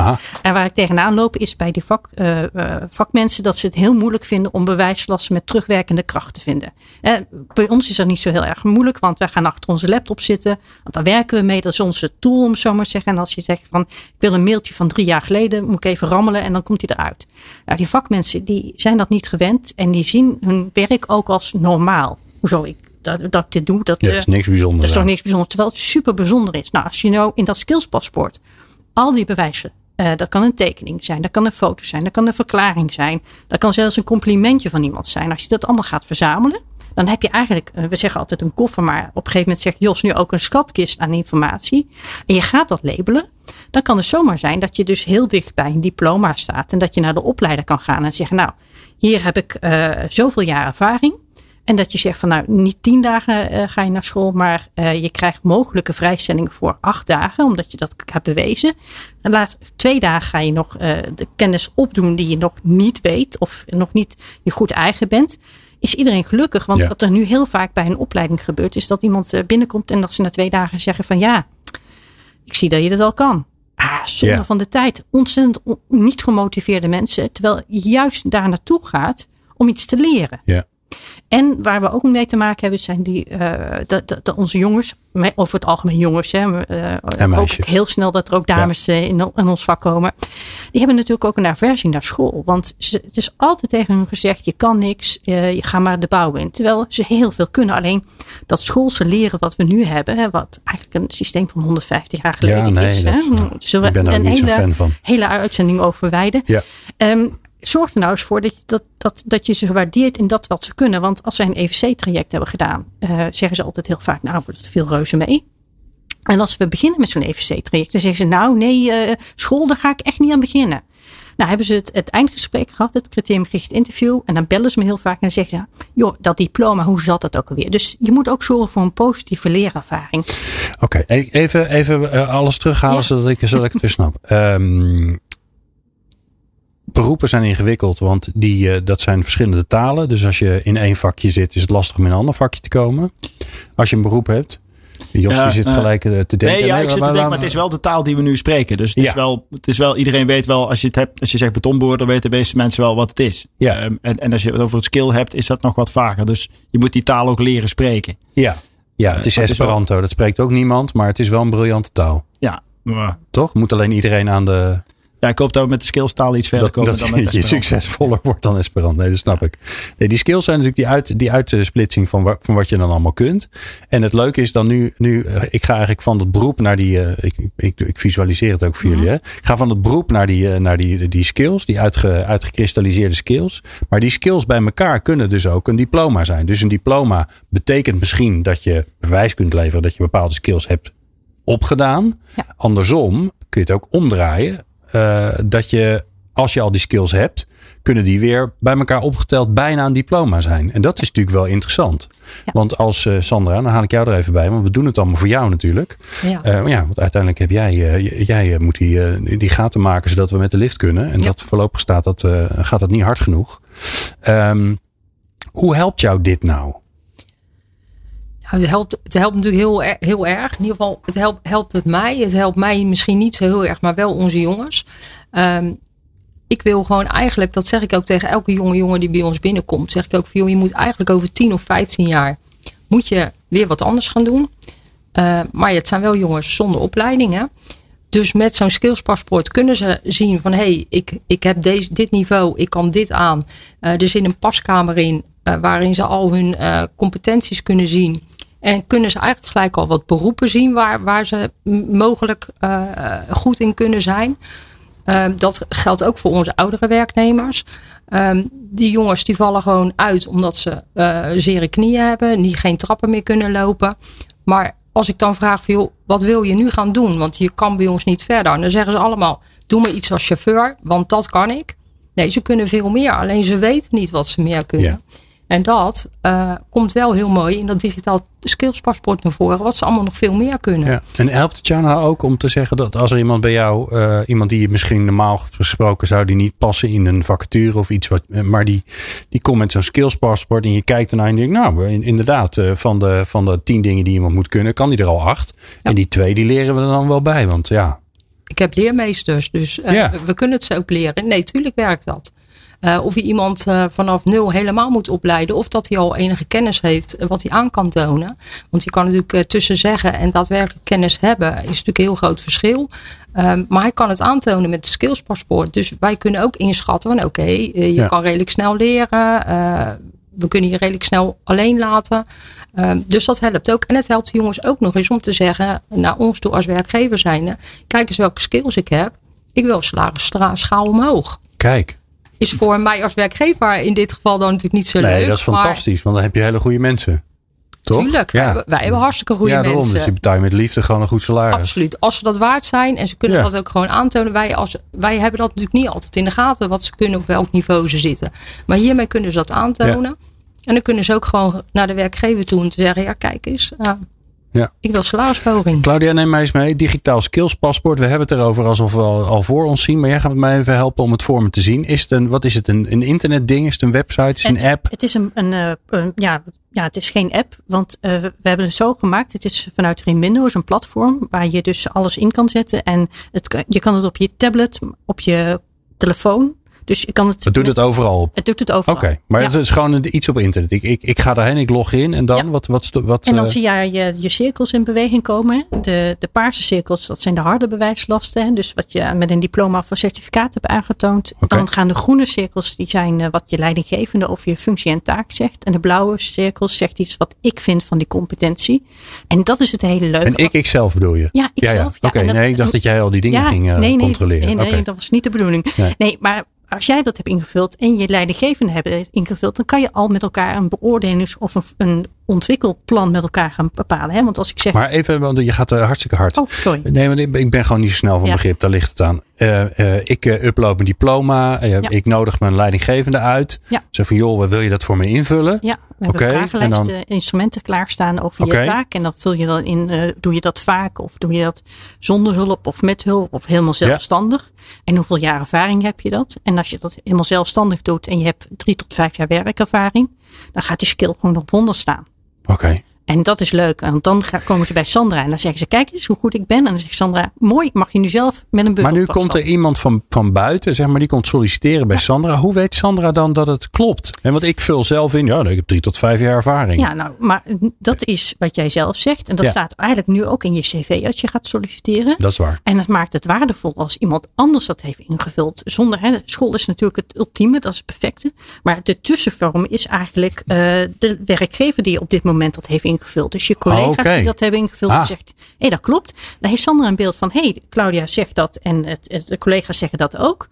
En waar ik tegenaan loop is bij die vak, uh, uh, vakmensen dat ze het heel moeilijk vinden om bewijslasten met terugwerkende kracht te vinden. Uh, bij ons is dat niet zo heel erg moeilijk, want wij gaan achter onze laptop zitten. Want daar werken we mee. Dat is onze tool, om zo maar te zeggen. En als je zegt van ik wil een mailtje van drie jaar geleden, moet ik even rammelen en dan komt hij eruit. Nou, die vakmensen die zijn dat niet gewend en die zien hun werk ook als normaal. Hoezo ik dat, dat ik dit doe. Dat, ja, is niks bijzonders. Dat is toch niks bijzonders. Terwijl het super bijzonder is. Nou, als je nou in dat skillspaspoort al die bewijzen. Uh, dat kan een tekening zijn, dat kan een foto zijn, dat kan een verklaring zijn. Dat kan zelfs een complimentje van iemand zijn. Als je dat allemaal gaat verzamelen, dan heb je eigenlijk, uh, we zeggen altijd een koffer, maar op een gegeven moment zegt Jos nu ook een schatkist aan informatie. En je gaat dat labelen. Dan kan het zomaar zijn dat je dus heel dicht bij een diploma staat. En dat je naar de opleider kan gaan en zeggen, nou, hier heb ik uh, zoveel jaar ervaring. En dat je zegt van nou, niet tien dagen uh, ga je naar school, maar uh, je krijgt mogelijke vrijstellingen voor acht dagen, omdat je dat hebt bewezen. En laat twee dagen ga je nog uh, de kennis opdoen die je nog niet weet of nog niet je goed eigen bent. Is iedereen gelukkig? Want Ja. wat er nu heel vaak bij een opleiding gebeurt, is dat iemand binnenkomt en dat ze na twee dagen zeggen van ja, ik zie dat je dat al kan. Ah, zonde van de tijd. Ontzettend on- niet gemotiveerde mensen. Terwijl je juist daar naartoe gaat om iets te leren. Ja. En waar we ook mee te maken hebben, zijn die, eh, de, de, de- onze jongens, over het algemeen jongens. Hè, eh, ik hoop meisjes. heel snel dat er ook dames eh, in, in ons vak komen. Die hebben natuurlijk ook een aversie naar school. Want ze, het is altijd tegen hun gezegd, je kan niks, eh, je gaat maar de bouw in. Terwijl ze heel veel kunnen. Alleen dat schoolse leren wat we nu hebben, hè, wat eigenlijk een systeem van 150 jaar geleden Ja, nee, is. dat- hè. ja. Zullen Ik ben daar een niet hele, fan van. hele uitzending over wijden. Ja. Ehm, zorg er nou eens voor dat je, dat, dat, dat je ze waardeert in dat wat ze kunnen. Want als zij een EVC-traject hebben gedaan, eh, zeggen ze altijd heel vaak, nou, er veel reuze mee. En als we beginnen met zo'n EVC-traject, dan zeggen ze, nou nee, eh, school, daar ga ik echt niet aan beginnen. Nou hebben ze het, het eindgesprek gehad, het criteriumgericht interview. En dan bellen ze me heel vaak en dan zeggen ze, joh, dat diploma, hoe zat dat ook alweer? Dus je moet ook zorgen voor een positieve leerervaring. Oké, e- even, even eh, alles terughalen Ja. zodat, ik, zodat ik het weer snap. Ehm, beroepen zijn ingewikkeld, want die, eh, dat zijn verschillende talen. Dus als je in één vakje zit, is het lastig om in een ander vakje te komen. Als je een beroep hebt. Jos Ja, die zit eh, gelijk eh, te denken. Nee, ja, ik zit te maar- denken, maar- het is wel de taal die we nu spreken. Dus het is, wel, het is wel, iedereen weet wel, als je het hebt, als je zegt betonboor, dan weten de meeste mensen wel wat het is. Ja. Ehm, en, en als je het over het skill hebt, is dat nog wat vager. Dus je moet die taal ook leren spreken. Ja, ja het is wel- Esperanto. Dat spreekt ook niemand, maar het is wel een briljante taal. Ja, Toch? Moet alleen iedereen aan de. Ja ik hoop dat we met de skillstaal iets verder Dat, komen dat dan met je succesvoller wordt dan Esperanto. Nee, dat snap ik. Nee, die skills zijn natuurlijk die, uit, die uitsplitsing van, wa- van wat je dan allemaal kunt. En het leuke is dan nu, nu eh, ik ga eigenlijk van dat beroep naar die, eh, ik, ik, ik visualiseer het ook voor jullie. Hè? Ik ga van het beroep naar die, eh, naar die, die skills, die uitge, uitgekristalliseerde skills. Maar die skills bij elkaar kunnen dus ook een diploma zijn. Dus een diploma betekent misschien dat je bewijs kunt leveren dat je bepaalde skills hebt opgedaan. Ja. Andersom kun je het ook omdraaien. Eh, dat je, als je al die skills hebt, kunnen die weer bij elkaar opgeteld bijna een diploma zijn. En dat is natuurlijk wel interessant. Ja. Want als eh, Sandra, dan haal ik jou er even bij, want we doen het allemaal voor jou natuurlijk. Ja. Eh, ja, want uiteindelijk heb jij, jij moet die, die gaten maken zodat we met de lift kunnen. En Ja. dat voorlopig staat dat, gaat dat niet hard genoeg. Ehm, hoe helpt jou dit nou? Nou, het, helpt, het helpt natuurlijk heel, heel erg. In ieder geval, het helpt, het mij. Het helpt mij misschien niet zo heel erg, maar wel onze jongens. Ehm, ik wil gewoon eigenlijk, dat zeg ik ook tegen elke jonge jongen die bij ons binnenkomt. Zeg ik ook van, je moet eigenlijk over 10 of 15 jaar, moet je weer wat anders gaan doen. Eh, maar het zijn wel jongens zonder opleiding. Hè? Dus met zo'n skillspaspoort kunnen ze zien van hé, hey, ik, ik heb deze, dit niveau, ik kan dit aan. Eh, er zit een paskamer in eh, waarin ze al hun eh, competenties kunnen zien. En kunnen ze eigenlijk gelijk al wat beroepen zien waar, waar ze mogelijk eh, goed in kunnen zijn. Ehm, dat geldt ook voor onze oudere werknemers. Ehm, die jongens die vallen gewoon uit omdat ze eh zere knieën hebben, die geen trappen meer kunnen lopen. Maar als ik dan vraag van, wat wil je nu gaan doen? Want je kan bij ons niet verder. En dan zeggen ze allemaal, doe me iets als chauffeur, want dat kan ik. Nee, ze kunnen veel meer, alleen ze weten niet wat ze meer kunnen. En dat eh, komt wel heel mooi in dat digitaal skillspaspoort naar voren, wat ze allemaal nog veel meer kunnen. Ja. En helpt het jou nou ook om te zeggen dat als er iemand bij jou, eh, iemand die je misschien normaal gesproken zou die niet passen in een vacature of iets wat, eh, maar die, die komt met zo'n skillspaspoort en je kijkt ernaar en je denkt, nou, in- inderdaad, van de, van de tien dingen die iemand moet kunnen, kan die er al acht. En die twee, die leren we er dan wel bij, want ja, Ik heb leermeesters, dus Ja. we kunnen het ze ook leren. Nee, tuurlijk werkt dat. Eh, of je iemand eh, vanaf nul helemaal moet opleiden. Of dat hij al enige kennis heeft eh, wat hij aan kan tonen. Want je kan natuurlijk tussen zeggen en daadwerkelijk kennis hebben. Is natuurlijk een heel groot verschil. Ehm, maar hij kan het aantonen met het skillspaspoort. Dus wij kunnen ook inschatten van oké, je Ja. kan redelijk snel leren. we kunnen je redelijk snel alleen laten. Ehm, dus dat helpt ook. En het helpt de jongens ook nog eens om te zeggen, naar ons toe als werkgever zijnde, kijk eens welke skills ik heb. Ik wil salarisschaal omhoog. kijk. Is voor mij als werkgever in dit geval dan natuurlijk niet zo Nee, leuk. dat is maar fantastisch, want dan heb je hele goede mensen. Toch? Tuurlijk, wij, Ja. hebben, wij hebben hartstikke goede ja, daarom. mensen. Dus je betaalt met liefde gewoon een goed salaris. Absoluut. Als ze dat waard zijn en ze kunnen Ja. dat ook gewoon aantonen. Wij, als, wij hebben dat natuurlijk niet altijd in de gaten wat ze kunnen op welk niveau ze zitten. Maar hiermee kunnen ze dat aantonen. En dan kunnen ze ook gewoon naar de werkgever toe om te zeggen: ja, kijk eens. Ja. Ik wil salarisverhoging. Claudia, neem mij eens mee. Digitaal skills paspoort. We hebben het erover alsof we al, al voor ons zien. Maar jij gaat mij even helpen om het voor me te zien. Is het een, wat is het? Een, een internetding? Is het een website? Is het een app? Het is een, een, eh, een- ja, ja, het is geen app, want eh, we hebben het zo gemaakt. Het is vanuit Rin Windows een platform waar je dus alles in kan zetten. En het, je kan het op je tablet, op je telefoon. Dus je kan het. Het doet het overal op. Het doet het overal. Oké, maar Ja. het is gewoon iets op internet. Ik, ik, ik ga daarheen, ik log in en dan Ja. wat, wat, wat En dan eh, zie je, je je cirkels in beweging komen. De, de paarse cirkels, dat zijn de harde bewijslasten. Dus wat je met een diploma of een certificaat hebt aangetoond. Dan gaan de groene cirkels, die zijn eh, wat je leidinggevende over je functie en taak zegt. En de blauwe cirkels zegt iets wat ik vind van die competentie. En dat is het hele leuke. En ik, ik zelf bedoel je? Ja, ik ja, zelf. Oké, nee, ik dacht dat jij al die dingen ging eh, nee, nee, controleren. Nee, nee, dat was niet de bedoeling. Nee. Nee. maar als jij dat hebt ingevuld en je leidinggevende hebben ingevuld, dan kan je al met elkaar een beoordelings- of een, een ontwikkelplan met elkaar gaan bepalen. Hè? Want als ik zeg. Maar even, want je gaat eh, hartstikke hard. oh, sorry. Nee, maar ik ben- gewoon niet zo snel van Ja. begrip. Daar ligt het aan. Eh, eh, ik upload mijn diploma. Ja. Ik nodig mijn leidinggevende uit. Ja. Zeg van, joh, wil je dat voor me invullen? Ja, we hebben vragenlijsten, en instrumenten klaarstaan over je taak. En dan vul je dan in, eh, doe je dat vaak of doe je dat zonder hulp of met hulp of helemaal zelfstandig. En hoeveel jaar ervaring heb je dat? En als je dat helemaal zelfstandig doet en je hebt drie tot vijf jaar werkervaring, dan gaat die skill gewoon op 100 staan. Oké. En dat is leuk, want dan komen ze bij Sandra en dan zeggen ze: Kijk eens hoe goed ik ben. En dan zegt Sandra: Mooi, mag je nu zelf met een bus Maar nu komt er iemand van, van buiten, zeg maar, die komt solliciteren bij Sandra. Hoe weet Sandra dan dat het klopt? En want ik vul zelf in, ja, ik heb drie tot vijf jaar ervaring. Ja, nou, maar dat is wat jij zelf zegt. En dat Ja. staat eigenlijk nu ook in je cv als je gaat solliciteren. Dat is waar. En het maakt het waardevol als iemand anders dat heeft ingevuld. Zonder, hè, school is natuurlijk het ultieme, dat is het perfecte. Maar de tussenvorm is eigenlijk eh, de werkgever die op dit moment dat heeft ingevuld. Dus je collega's oké. die dat hebben ingevuld, Ah. die zegt, hé dat klopt. Dan heeft Sandra een beeld van, hé Claudia zegt dat en het- de collega's zeggen dat ook.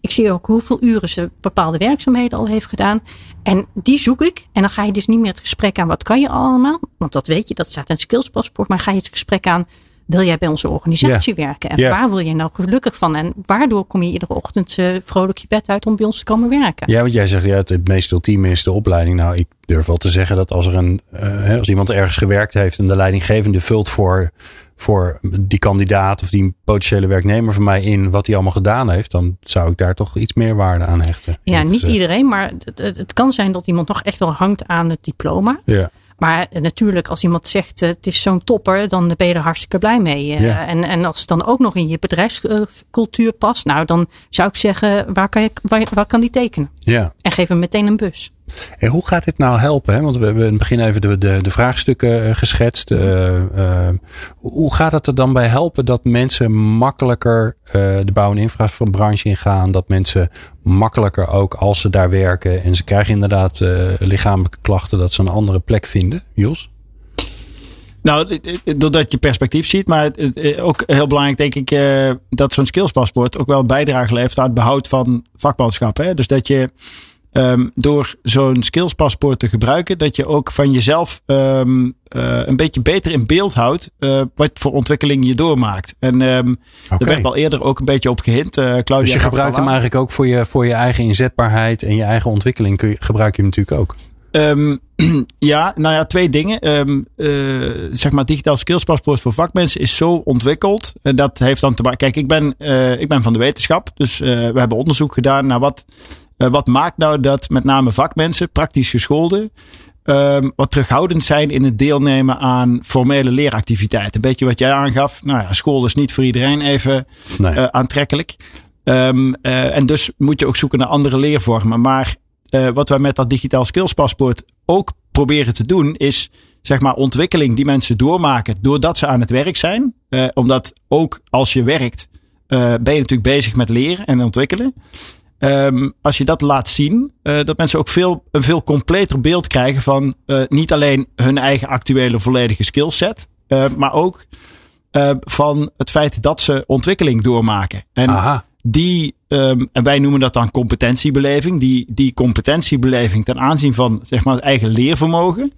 Ik zie ook hoeveel uren ze bepaalde werkzaamheden al heeft gedaan. En die zoek ik. En dan ga je dus niet meer het gesprek aan, wat kan je allemaal? Want dat weet je, dat staat in het skillspaspoort. Maar ga je het gesprek aan, wil jij bij onze organisatie werken? En waar wil je nou gelukkig van? En waardoor kom je iedere ochtend eh, vrolijk je bed uit om bij ons te komen werken? Ja, want jij zegt, ja, het meest ultieme is de opleiding. Nou, ik durf wel te zeggen dat als er een, eh, als iemand ergens gewerkt heeft en de leidinggevende vult voor, voor die kandidaat of die potentiële werknemer van mij in wat hij allemaal gedaan heeft, dan zou ik daar toch iets meer waarde aan hechten. Ja, niet gezegd. iedereen, maar het, het, het kan zijn dat iemand nog echt wel hangt aan het diploma. Ja. Maar eh, natuurlijk, als iemand zegt eh, het is zo'n topper, dan ben je er hartstikke blij mee. Eh, Ja. en, en als het dan ook nog in je bedrijfscultuur past, nou dan zou ik zeggen, waar kan, je, waar, waar kan die tekenen? ja. En geef hem meteen een bus. En hoe gaat dit nou helpen? Hè? Want we hebben in het begin even de, de, de vraagstukken eh, geschetst. Eh, eh, hoe gaat het er dan bij helpen dat mensen makkelijker de bouw- en infrabranche ingaan? Dat mensen makkelijker ook als ze daar werken en ze krijgen inderdaad lichamelijke klachten, dat ze een andere plek vinden? Jos? Nou, doordat je perspectief ziet, maar ook heel belangrijk denk ik dat zo'n skillspaspoort ook wel bijdrage levert aan het behoud van vakmanschap. Hè? Dus dat je ehm, door zo'n skillspaspoort te gebruiken, dat je ook van jezelf ehm, eh, een beetje beter in beeld houdt eh, wat voor ontwikkeling je doormaakt. En ehm Oké. er werd al eerder ook een beetje op gehint. eh Claudia Dus je gebruikt hem eigenlijk ook voor je, voor je eigen inzetbaarheid en je eigen ontwikkeling. Kun je, gebruik je hem natuurlijk ook. Ehm, ja, nou ja, twee dingen. Ehm, zeg maar, digitaal skillspaspoort voor vakmensen is zo ontwikkeld. En dat heeft dan te maken. Kijk, ik ben, ik ben van de wetenschap. Dus we hebben onderzoek gedaan naar wat, wat maakt nou dat met name vakmensen, praktisch gescholden, ehm, wat terughoudend zijn in het deelnemen aan formele leeractiviteiten. Een beetje wat jij aangaf. Nou ja, school is niet voor iedereen even Nee. eh, aantrekkelijk. Ehm, eh, en dus moet je ook zoeken naar andere leervormen. Maar eh, wat wij met dat digitaal skillspaspoort ook proberen te doen, is zeg maar ontwikkeling die mensen doormaken doordat ze aan het werk zijn. Eh, omdat ook als je werkt, eh, ben je natuurlijk bezig met leren en ontwikkelen. Ehm, als je dat laat zien, eh, dat mensen ook veel, een veel completer beeld krijgen van eh, niet alleen hun eigen actuele volledige skillset, eh, maar ook van het feit dat ze ontwikkeling doormaken. En Aha. die, ehm, en wij noemen dat dan competentiebeleving, die, die competentiebeleving ten aanzien van zeg maar, het eigen leervermogen,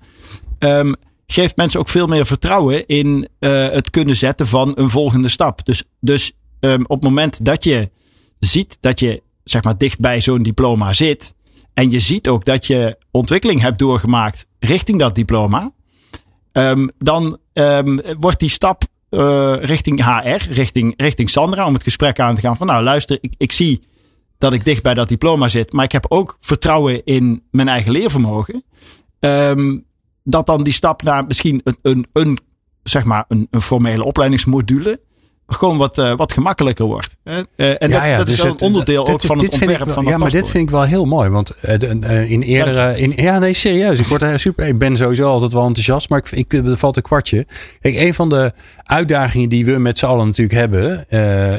ehm, geeft mensen ook veel meer vertrouwen in het kunnen zetten van een volgende stap. Dus, dus op het moment dat je ziet dat je zeg maar, dicht bij zo'n diploma zit, en je ziet ook dat je ontwikkeling hebt doorgemaakt richting dat diploma, Ehm, dan ehm, wordt die stap eh, richting HR, richting, richting Sandra, om het gesprek aan te gaan. Van nou, luister, ik, ik zie dat ik dicht bij dat diploma zit, maar ik heb ook vertrouwen in mijn eigen leervermogen. Ehm, dat dan die stap naar misschien een, een, een zeg maar, een, een formele opleidingsmodule gewoon wat, uh, wat gemakkelijker wordt. Uh, en ja, dat, ja, dat dus is wel een onderdeel ook van het ontwerp wel, van Ja, maar dit vind ik wel heel mooi. Want uh, in eerdere... In, ja, nee, serieus. Ik, word, super, ik ben sowieso altijd wel enthousiast, maar ik, ik, er valt een kwartje. Kijk, een van de uitdagingen die we met z'n allen natuurlijk hebben...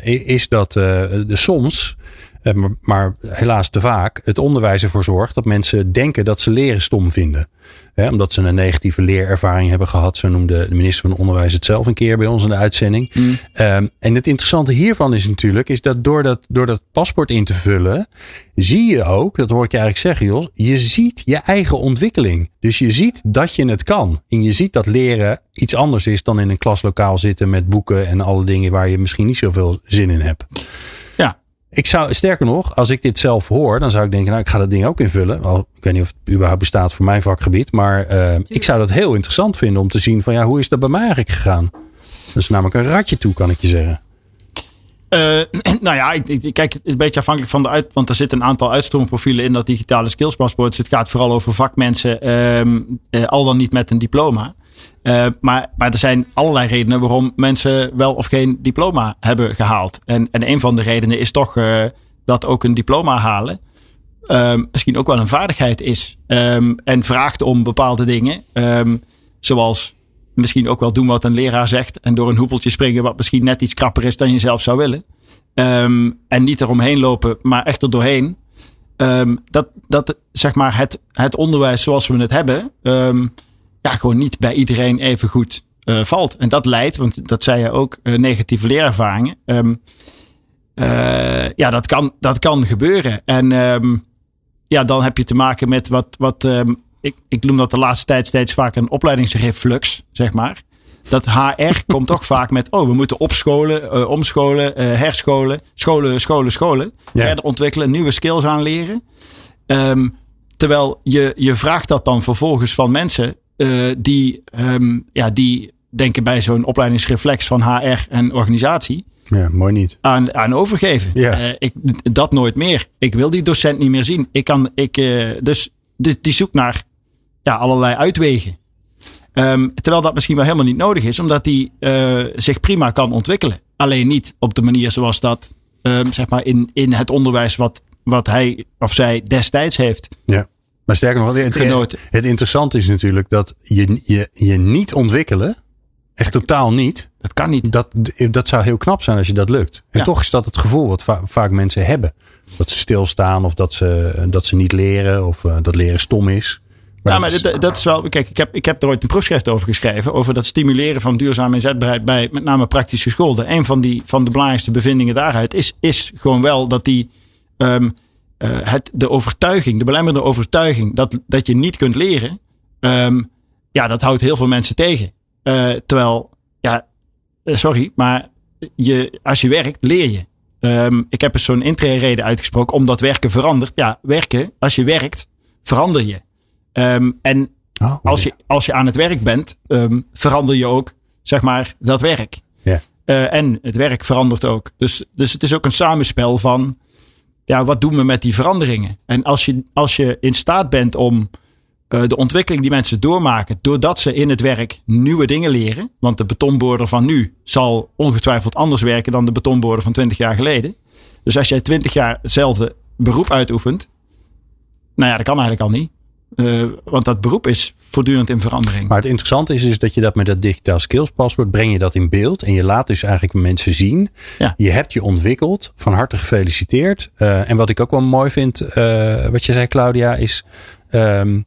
is dat de soms eh, maar, helaas te vaak het onderwijs ervoor zorgt dat mensen denken dat ze leren stom vinden. omdat ze een negatieve leerervaring hebben gehad. Zo noemde de minister van Onderwijs het zelf een keer bij ons in de uitzending. Mm. Ehm, en het interessante hiervan is natuurlijk is dat door, dat door dat paspoort in te vullen, zie je ook, dat hoor ik je eigenlijk zeggen, Jos, je ziet je eigen ontwikkeling. Dus je ziet dat je het kan. En je ziet dat leren iets anders is dan in een klaslokaal zitten met boeken en alle dingen waar je misschien niet zoveel zin in hebt. Ik zou, sterker nog, als ik dit zelf hoor, dan zou ik denken, nou, ik ga dat ding ook invullen. Al, ik weet niet of het überhaupt bestaat voor mijn vakgebied, maar uh, ik zou dat heel interessant vinden om te zien van, ja, hoe is dat bij mij eigenlijk gegaan? Dat is namelijk een ratje toe, kan ik je zeggen. Uh, nou ja, ik, ik, kijk, het is een beetje afhankelijk van de uit, want er zitten een aantal uitstroomprofielen in dat digitale skillspaspoort. Dus het gaat vooral over vakmensen, um, uh, al dan niet met een diploma. Uh, maar, maar er zijn allerlei redenen waarom mensen wel of geen diploma hebben gehaald. En, en een van de redenen is toch uh, dat ook een diploma halen um, misschien ook wel een vaardigheid is. Um, en vraagt om bepaalde dingen. Um, zoals misschien ook wel doen wat een leraar zegt. En door een hoepeltje springen wat misschien net iets krapper is dan je zelf zou willen. en niet eromheen lopen, maar echt er doorheen. dat, dat zeg maar het, het onderwijs zoals we het hebben ja, gewoon niet bij iedereen even goed uh, valt. En dat leidt, want dat zei je ook, uh, negatieve leerervaringen. Um, uh, ja, dat kan, dat kan gebeuren. En um, ja, dan heb je te maken met wat, wat um, ik, ik noem dat de laatste tijd steeds vaak een opleidingsreflux, zeg maar. Dat HR komt toch vaak met, oh, we moeten opscholen, omscholen, herscholen, scholen, scholen, scholen. Ja. Verder ontwikkelen, nieuwe skills aanleren. Terwijl je, je vraagt dat dan vervolgens van mensen uh, die, um, ja, die denken bij zo'n opleidingsreflex van HR en organisatie. Ja, mooi niet. Aan, aan overgeven. Ja. Uh, ik, dat nooit meer. Ik wil die docent niet meer zien. Ik kan, ik, uh, dus die, die zoekt naar ja, allerlei uitwegen. Um, terwijl dat misschien wel helemaal niet nodig is, omdat die zich prima kan ontwikkelen. Alleen niet op de manier zoals dat um, zeg maar in, in het onderwijs wat, wat hij of zij destijds heeft. Ja. Maar sterker nog, het, het, interessante is natuurlijk dat je, je, je niet ontwikkelen, echt totaal niet. Dat kan niet. Dat, dat zou heel knap zijn als je dat lukt. En toch is dat het gevoel wat vaak mensen hebben. Dat ze stilstaan of dat ze, dat ze niet leren of uh, dat leren stom is. Maar ja, maar dat, dat, is wel. Kijk, ik heb, ik heb er ooit een proefschrift over geschreven. Over dat stimuleren van duurzame inzetbaarheid bij met name praktische scholen. Een van, die, van de belangrijkste bevindingen daaruit is, is gewoon wel dat die. Um, uh, het, de overtuiging, de belemmerende overtuiging dat, dat je niet kunt leren, um, ja, dat houdt heel veel mensen tegen. Uh, terwijl, ja, eh, sorry, maar je, als je werkt, leer je. Um, ik heb eens zo'n intree-reden uitgesproken, omdat werken verandert. Ja, werken, als je werkt, verander je. Um, en oh, als, je, als je aan het werk bent, um, verander je ook, zeg maar, dat werk. Yeah. Uh, en het werk verandert ook. Dus, dus het is ook een samenspel van ja, wat doen we met die veranderingen? En als je, als je in staat bent om uh, de ontwikkeling die mensen doormaken, doordat ze in het werk nieuwe dingen leren, want de betonboorder van nu zal ongetwijfeld anders werken dan de betonboorder van 20 jaar geleden. Dus als jij 20 jaar hetzelfde beroep uitoefent, nou ja, dat kan eigenlijk al niet. Uh, want dat beroep is voortdurend in verandering. Maar het interessante is dus dat je dat met dat digitaal skills paspoort breng je dat in beeld. En je laat dus eigenlijk mensen zien. Ja. Je hebt je ontwikkeld. Van harte gefeliciteerd. Uh, en wat ik ook wel mooi vind, uh, wat je zei Claudia, is... Um,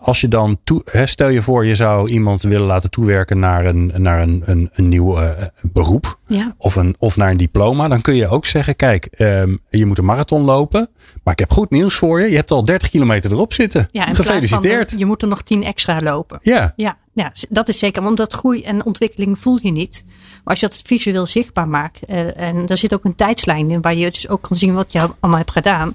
als je dan toe, hè, stel je voor, je zou iemand willen laten toewerken naar een, naar een, een, een nieuw uh, beroep. Ja. Of, een, of naar een diploma. Dan kun je ook zeggen: kijk, um, je moet een marathon lopen. Maar ik heb goed nieuws voor je. Je hebt al 30 kilometer erop zitten. Ja, Gefeliciteerd. je moet er nog 10 extra lopen. Ja. ja. Ja, dat is zeker. Want dat groei en ontwikkeling voel je niet. Maar als je dat visueel zichtbaar maakt. Uh, en daar zit ook een tijdslijn in. Waar je dus ook kan zien wat je allemaal hebt gedaan.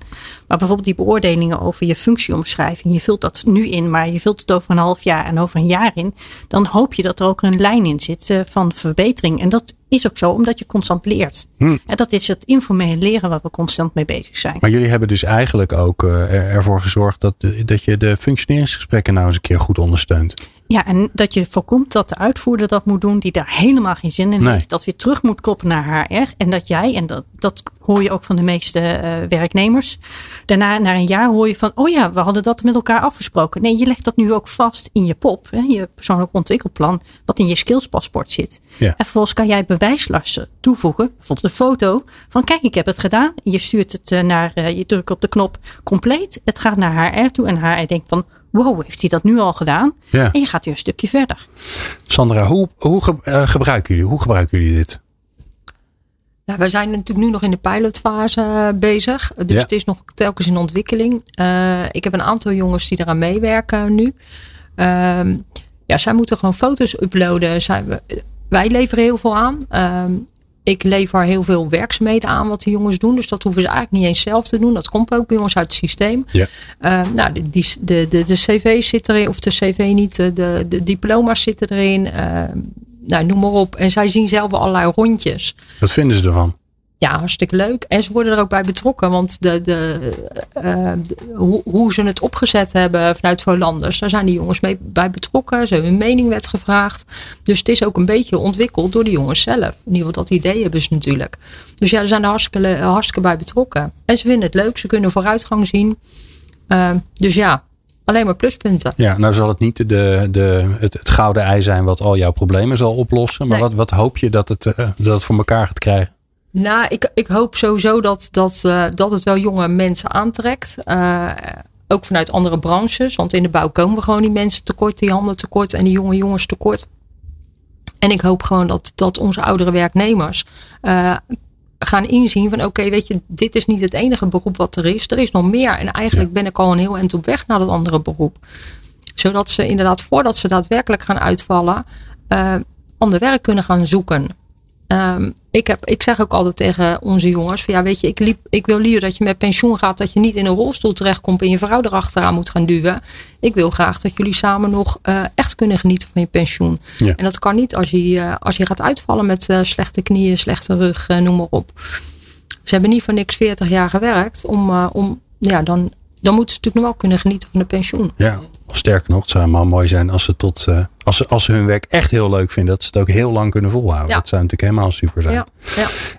Maar bijvoorbeeld die beoordelingen over je functieomschrijving. Je vult dat nu in. Maar je vult het over een half jaar en over een jaar in. Dan hoop je dat er ook een lijn in zit uh, van verbetering. En dat is ook zo omdat je constant leert. Hm. En dat is het informele leren waar we constant mee bezig zijn. Maar jullie hebben dus eigenlijk ook uh, ervoor gezorgd dat, dat je de functioneringsgesprekken nou eens een keer goed ondersteunt. Ja, en dat je voorkomt dat de uitvoerder dat moet doen, die daar helemaal geen zin in nee. heeft. Dat weer terug moet koppelen naar HR. En dat jij, en dat, dat hoor je ook van de meeste uh, werknemers. Daarna, na een jaar, hoor je van: oh ja, we hadden dat met elkaar afgesproken. Nee, je legt dat nu ook vast in je POP, hè, je persoonlijk ontwikkelplan, wat in je skillspaspoort zit. Ja. En vervolgens kan jij bewijslasten toevoegen, bijvoorbeeld een foto van: kijk, ik heb het gedaan. Je stuurt het uh, naar, uh, je drukt op de knop compleet. Het gaat naar HR toe en HR denkt van: wow, heeft hij dat nu al gedaan? Ja. En je gaat weer een stukje verder. Sandra, hoe, hoe uh, gebruiken jullie? Hoe gebruiken jullie dit? Ja, wij zijn natuurlijk nu nog in de pilotfase bezig. Dus het is nog telkens in ontwikkeling. Uh, ik heb een aantal jongens die eraan meewerken nu. Ehm, ja, zij moeten gewoon foto's uploaden. Zij, wij leveren heel veel aan. Ehm, ik lever heel veel werkzaamheden aan wat de jongens doen. Dus dat hoeven ze eigenlijk niet eens zelf te doen. Dat komt ook bij ons uit het systeem. Ja. Uh, nou, de, die, de, de, de cv zit erin, of de cv niet, de, de diploma's zitten erin. Uh, nou, noem maar op. En zij zien zelf allerlei rondjes. Wat vinden ze ervan? Ja, hartstikke leuk. En ze worden er ook bij betrokken. Want de, de, uh, hoe, hoe, ze het opgezet hebben vanuit Volanders, daar zijn die jongens mee bij betrokken. Ze hebben hun mening werd gevraagd. Dus het is ook een beetje ontwikkeld door de jongens zelf. In ieder geval dat idee hebben ze natuurlijk. Dus ja, ze zijn er hartstikke, hartstikke bij betrokken. En ze vinden het leuk. Ze kunnen vooruitgang zien. Uh, dus ja, alleen maar pluspunten. Ja, nou zal het niet de, de, het, het gouden ei zijn wat al jouw problemen zal oplossen. Maar nee. wat, wat hoop je dat het, uh, dat het voor elkaar gaat krijgen? Nou, ik, ik hoop sowieso dat, dat, uh, dat het wel jonge mensen aantrekt. Uh, ook vanuit andere branches. Want in de bouw komen we gewoon die mensen tekort, die handen tekort en die jonge jongens tekort. En ik hoop gewoon dat, dat onze oudere werknemers uh, gaan inzien van oké, weet je, dit is niet het enige beroep wat er is. Er is nog meer. En eigenlijk ja. ben ik al een heel eind op weg naar dat andere beroep. Zodat ze inderdaad, voordat ze daadwerkelijk gaan uitvallen, ander werk kunnen gaan zoeken. Um, ik, heb, ik zeg ook altijd tegen onze jongens: van ja, weet je, ik, liep, ik wil liever dat je met pensioen gaat, dat je niet in een rolstoel terechtkomt en je vrouw erachteraan moet gaan duwen. Ik wil graag dat jullie samen nog uh, echt kunnen genieten van je pensioen. Ja. En dat kan niet als je, uh, als je gaat uitvallen met uh, slechte knieën, slechte rug, noem maar op. Ze hebben niet voor niks 40 jaar gewerkt om, om ja, dan, dan moeten ze natuurlijk nog wel kunnen genieten van de pensioen. Ja, of sterker nog, het zou maar mooi zijn als ze tot als ze, als ze hun werk echt heel leuk vinden, dat ze het ook heel lang kunnen volhouden. Ja. Dat zou natuurlijk helemaal super zijn. Ja.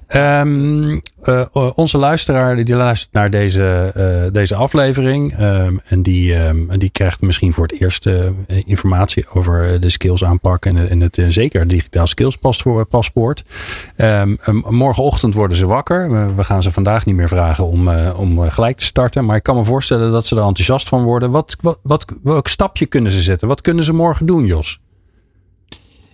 Ja. Um, uh, onze luisteraar die luistert naar deze, uh, deze aflevering. Um, en die, um, die krijgt misschien voor het eerst informatie over de skills aanpak. En, en het zeker digitaal skills paspoort. morgenochtend worden ze wakker. We gaan ze vandaag niet meer vragen om, om gelijk te starten. Maar ik kan me voorstellen dat ze er enthousiast van worden. Wat, wat, wat, welk stapje kunnen ze zetten? Wat kunnen ze morgen doen, Jos?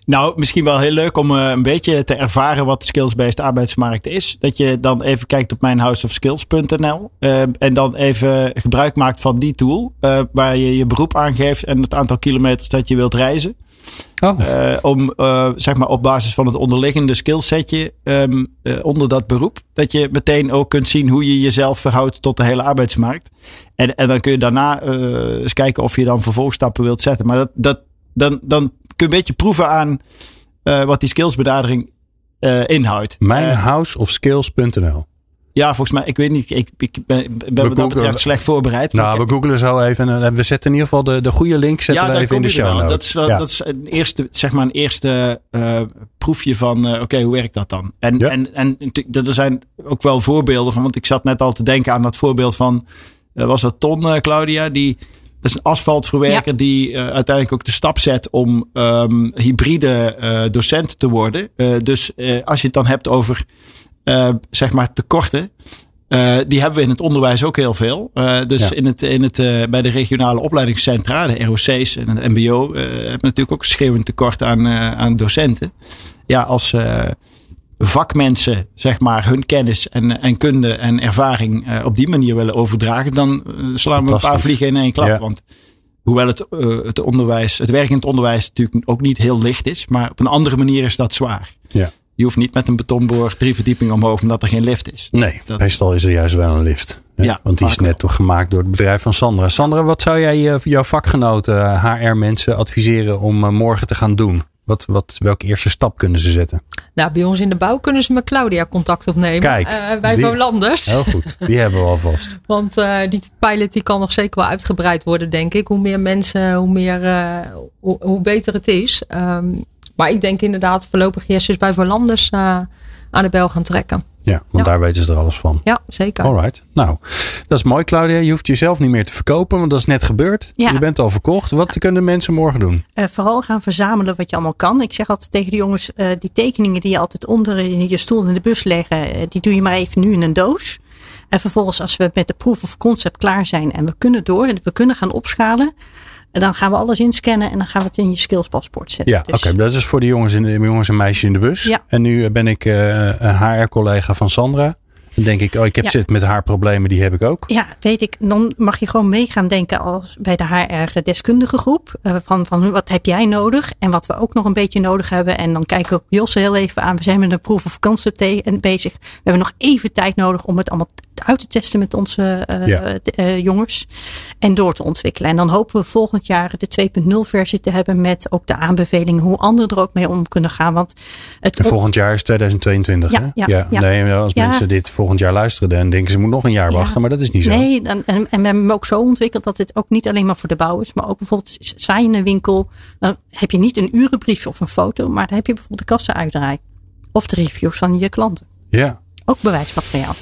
Nou, misschien wel heel leuk om uh, een beetje te ervaren wat de skills-based arbeidsmarkt is. Dat je dan even kijkt op mijnhouseofskills.nl uh, en dan even gebruik maakt van die tool. Uh, waar je je beroep aangeeft en het aantal kilometers dat je wilt reizen. Oh. om zeg maar op basis van het onderliggende skillsetje um, onder dat beroep. Dat je meteen ook kunt zien hoe je jezelf verhoudt tot de hele arbeidsmarkt. En, en dan kun je daarna eens kijken of je dan vervolgstappen wilt zetten. Maar dat, dat, dan, dan kun je een beetje proeven aan uh, wat die skillsbenadering uh, inhoudt. Mijnhouseofskills.nl ja, volgens mij, ik weet niet. Ik, ik ben, ben wat dat betreft slecht voorbereid. Nou, we googelen zo even. En we zetten in ieder geval de, de goede link zetten ja, we even in de show notes. Dat is, wel, ja. dat is een eerste, zeg maar een eerste uh, proefje van, uh, oké, okay, hoe werkt dat dan? En, ja. en, en er zijn ook wel voorbeelden van, want ik zat net al te denken aan dat voorbeeld van, uh, was dat Ton, Claudia, die dat is een asfaltverwerker ja. die uh, uiteindelijk ook de stap zet om um, hybride uh, docent te worden. Uh, dus als je het dan hebt over zeg maar tekorten. die hebben we in het onderwijs ook heel veel. dus ja. in het, in het, bij de regionale opleidingscentra, de ROC's en het MBO, hebben natuurlijk ook schreeuwend tekort aan, aan docenten. Ja, als vakmensen zeg maar hun kennis en, en kunde en ervaring op die manier willen overdragen, dan slaan we een paar vliegen in één klap. Ja. Want hoewel het, het onderwijs, het werk in het onderwijs natuurlijk ook niet heel licht is. Maar op een andere manier is dat zwaar. Ja. Je hoeft niet met een betonboor drie verdiepingen omhoog omdat er geen lift is. Nee, Dat- meestal is er juist wel een lift. hè? Ja, Want die is net toch gemaakt door het bedrijf van Sandra. Sandra, wat zou jij eh, jouw vakgenoten, HR-mensen adviseren om eh, morgen te gaan doen? Wat, wat, welke eerste stap kunnen ze zetten? Nou, bij ons in de bouw kunnen ze met Claudia contact opnemen. Kijk, eh, bij die- Volanders. Heel goed, die hebben we alvast. Want eh, die pilot die kan nog zeker wel uitgebreid worden, denk ik. Hoe meer mensen, hoe, meer, hoe, hoe beter het is. Ehm, maar ik denk inderdaad voorlopig eerst eens bij Volanders eh aan de bel gaan trekken. Ja, want Ja. daar weten ze er alles van. Ja, zeker. Alright. Nou, dat is mooi, Claudia. Je hoeft jezelf niet meer te verkopen, want dat is net gebeurd. Ja. Je bent al verkocht. Wat kunnen mensen morgen doen? Eh, vooral gaan verzamelen wat je allemaal kan. Ik zeg altijd tegen de jongens, eh, die tekeningen die je altijd onder in je stoel in de bus leggen, die doe je maar even nu in een doos. En vervolgens als we met de proof of concept klaar zijn en we kunnen door en we kunnen gaan opschalen, en dan gaan we alles inscannen en dan gaan we het in je skillspaspoort zetten. Ja, oké. Dus- Dat is voor de jongens, in de, jongens en meisjes in de bus. Ja. En nu eh, ben ik eh, een HR-collega van Sandra. Dan denk ik, oh, ik heb Ja. zit met haar problemen, die heb ik ook. Ja, weet ik. Dan mag je gewoon mee gaan denken als bij de HR-deskundige groep. eh, van, van wat heb jij nodig? En wat we ook nog een beetje nodig hebben. En dan kijken we ook Josse heel even aan. We zijn met een proof of concept en bezig. We hebben nog even tijd nodig om het allemaal uit te testen met onze eh, Ja. eh, jongens. En door te ontwikkelen. En dan hopen we volgend jaar de 2.0 versie te hebben. Met ook de aanbevelingen hoe anderen er ook mee om kunnen gaan. Want het En volgend jaar is 2022, Ja, hè? ja, ja. Nee, als mensen dit volgend jaar luisteren, dan denken ze moet nog een jaar Ja. wachten. Maar dat is niet zo. Nee, en, en, en we hebben hem ook zo ontwikkeld dat dit ook niet alleen maar voor de bouw is, maar ook bijvoorbeeld winkel, dan heb je niet een urenbrief of een foto, maar dan heb je bijvoorbeeld de kassa-uitdraai of de reviews van je klanten. Ja. Ook bewijsmateriaal.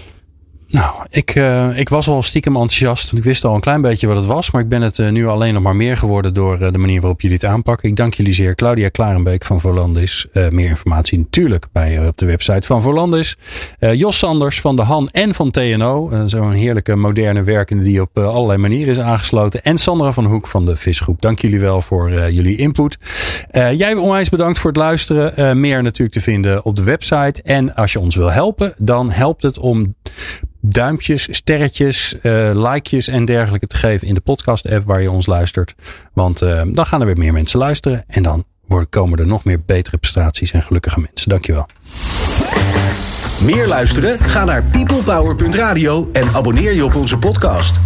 Nou, ik, eh, ik was al stiekem enthousiast. Ik wist al een klein beetje wat het was. Maar ik ben het eh, nu alleen nog maar meer geworden door eh, de manier waarop jullie het aanpakken. Ik dank jullie zeer. Claudia Klarenbeek van Volandis. Meer informatie natuurlijk bij, op de website van Volandis. Jos Sanders van de Han en van TNO. Zo'n heerlijke moderne werkende die op allerlei manieren is aangesloten. En Sandra van Hoek van de Visgroep. Dank jullie wel voor jullie input. Jij onwijs bedankt voor het luisteren. Meer natuurlijk te vinden op de website. En als je ons wil helpen, dan helpt het om duimpjes, sterretjes, eh likejes en dergelijke te geven in de podcast app waar je ons luistert. Want eh, dan gaan er weer meer mensen luisteren en dan worden, komen er nog meer betere prestaties en gelukkige mensen. Dankjewel. Meer luisteren? Ga naar peoplepower.radio en abonneer je op onze podcast.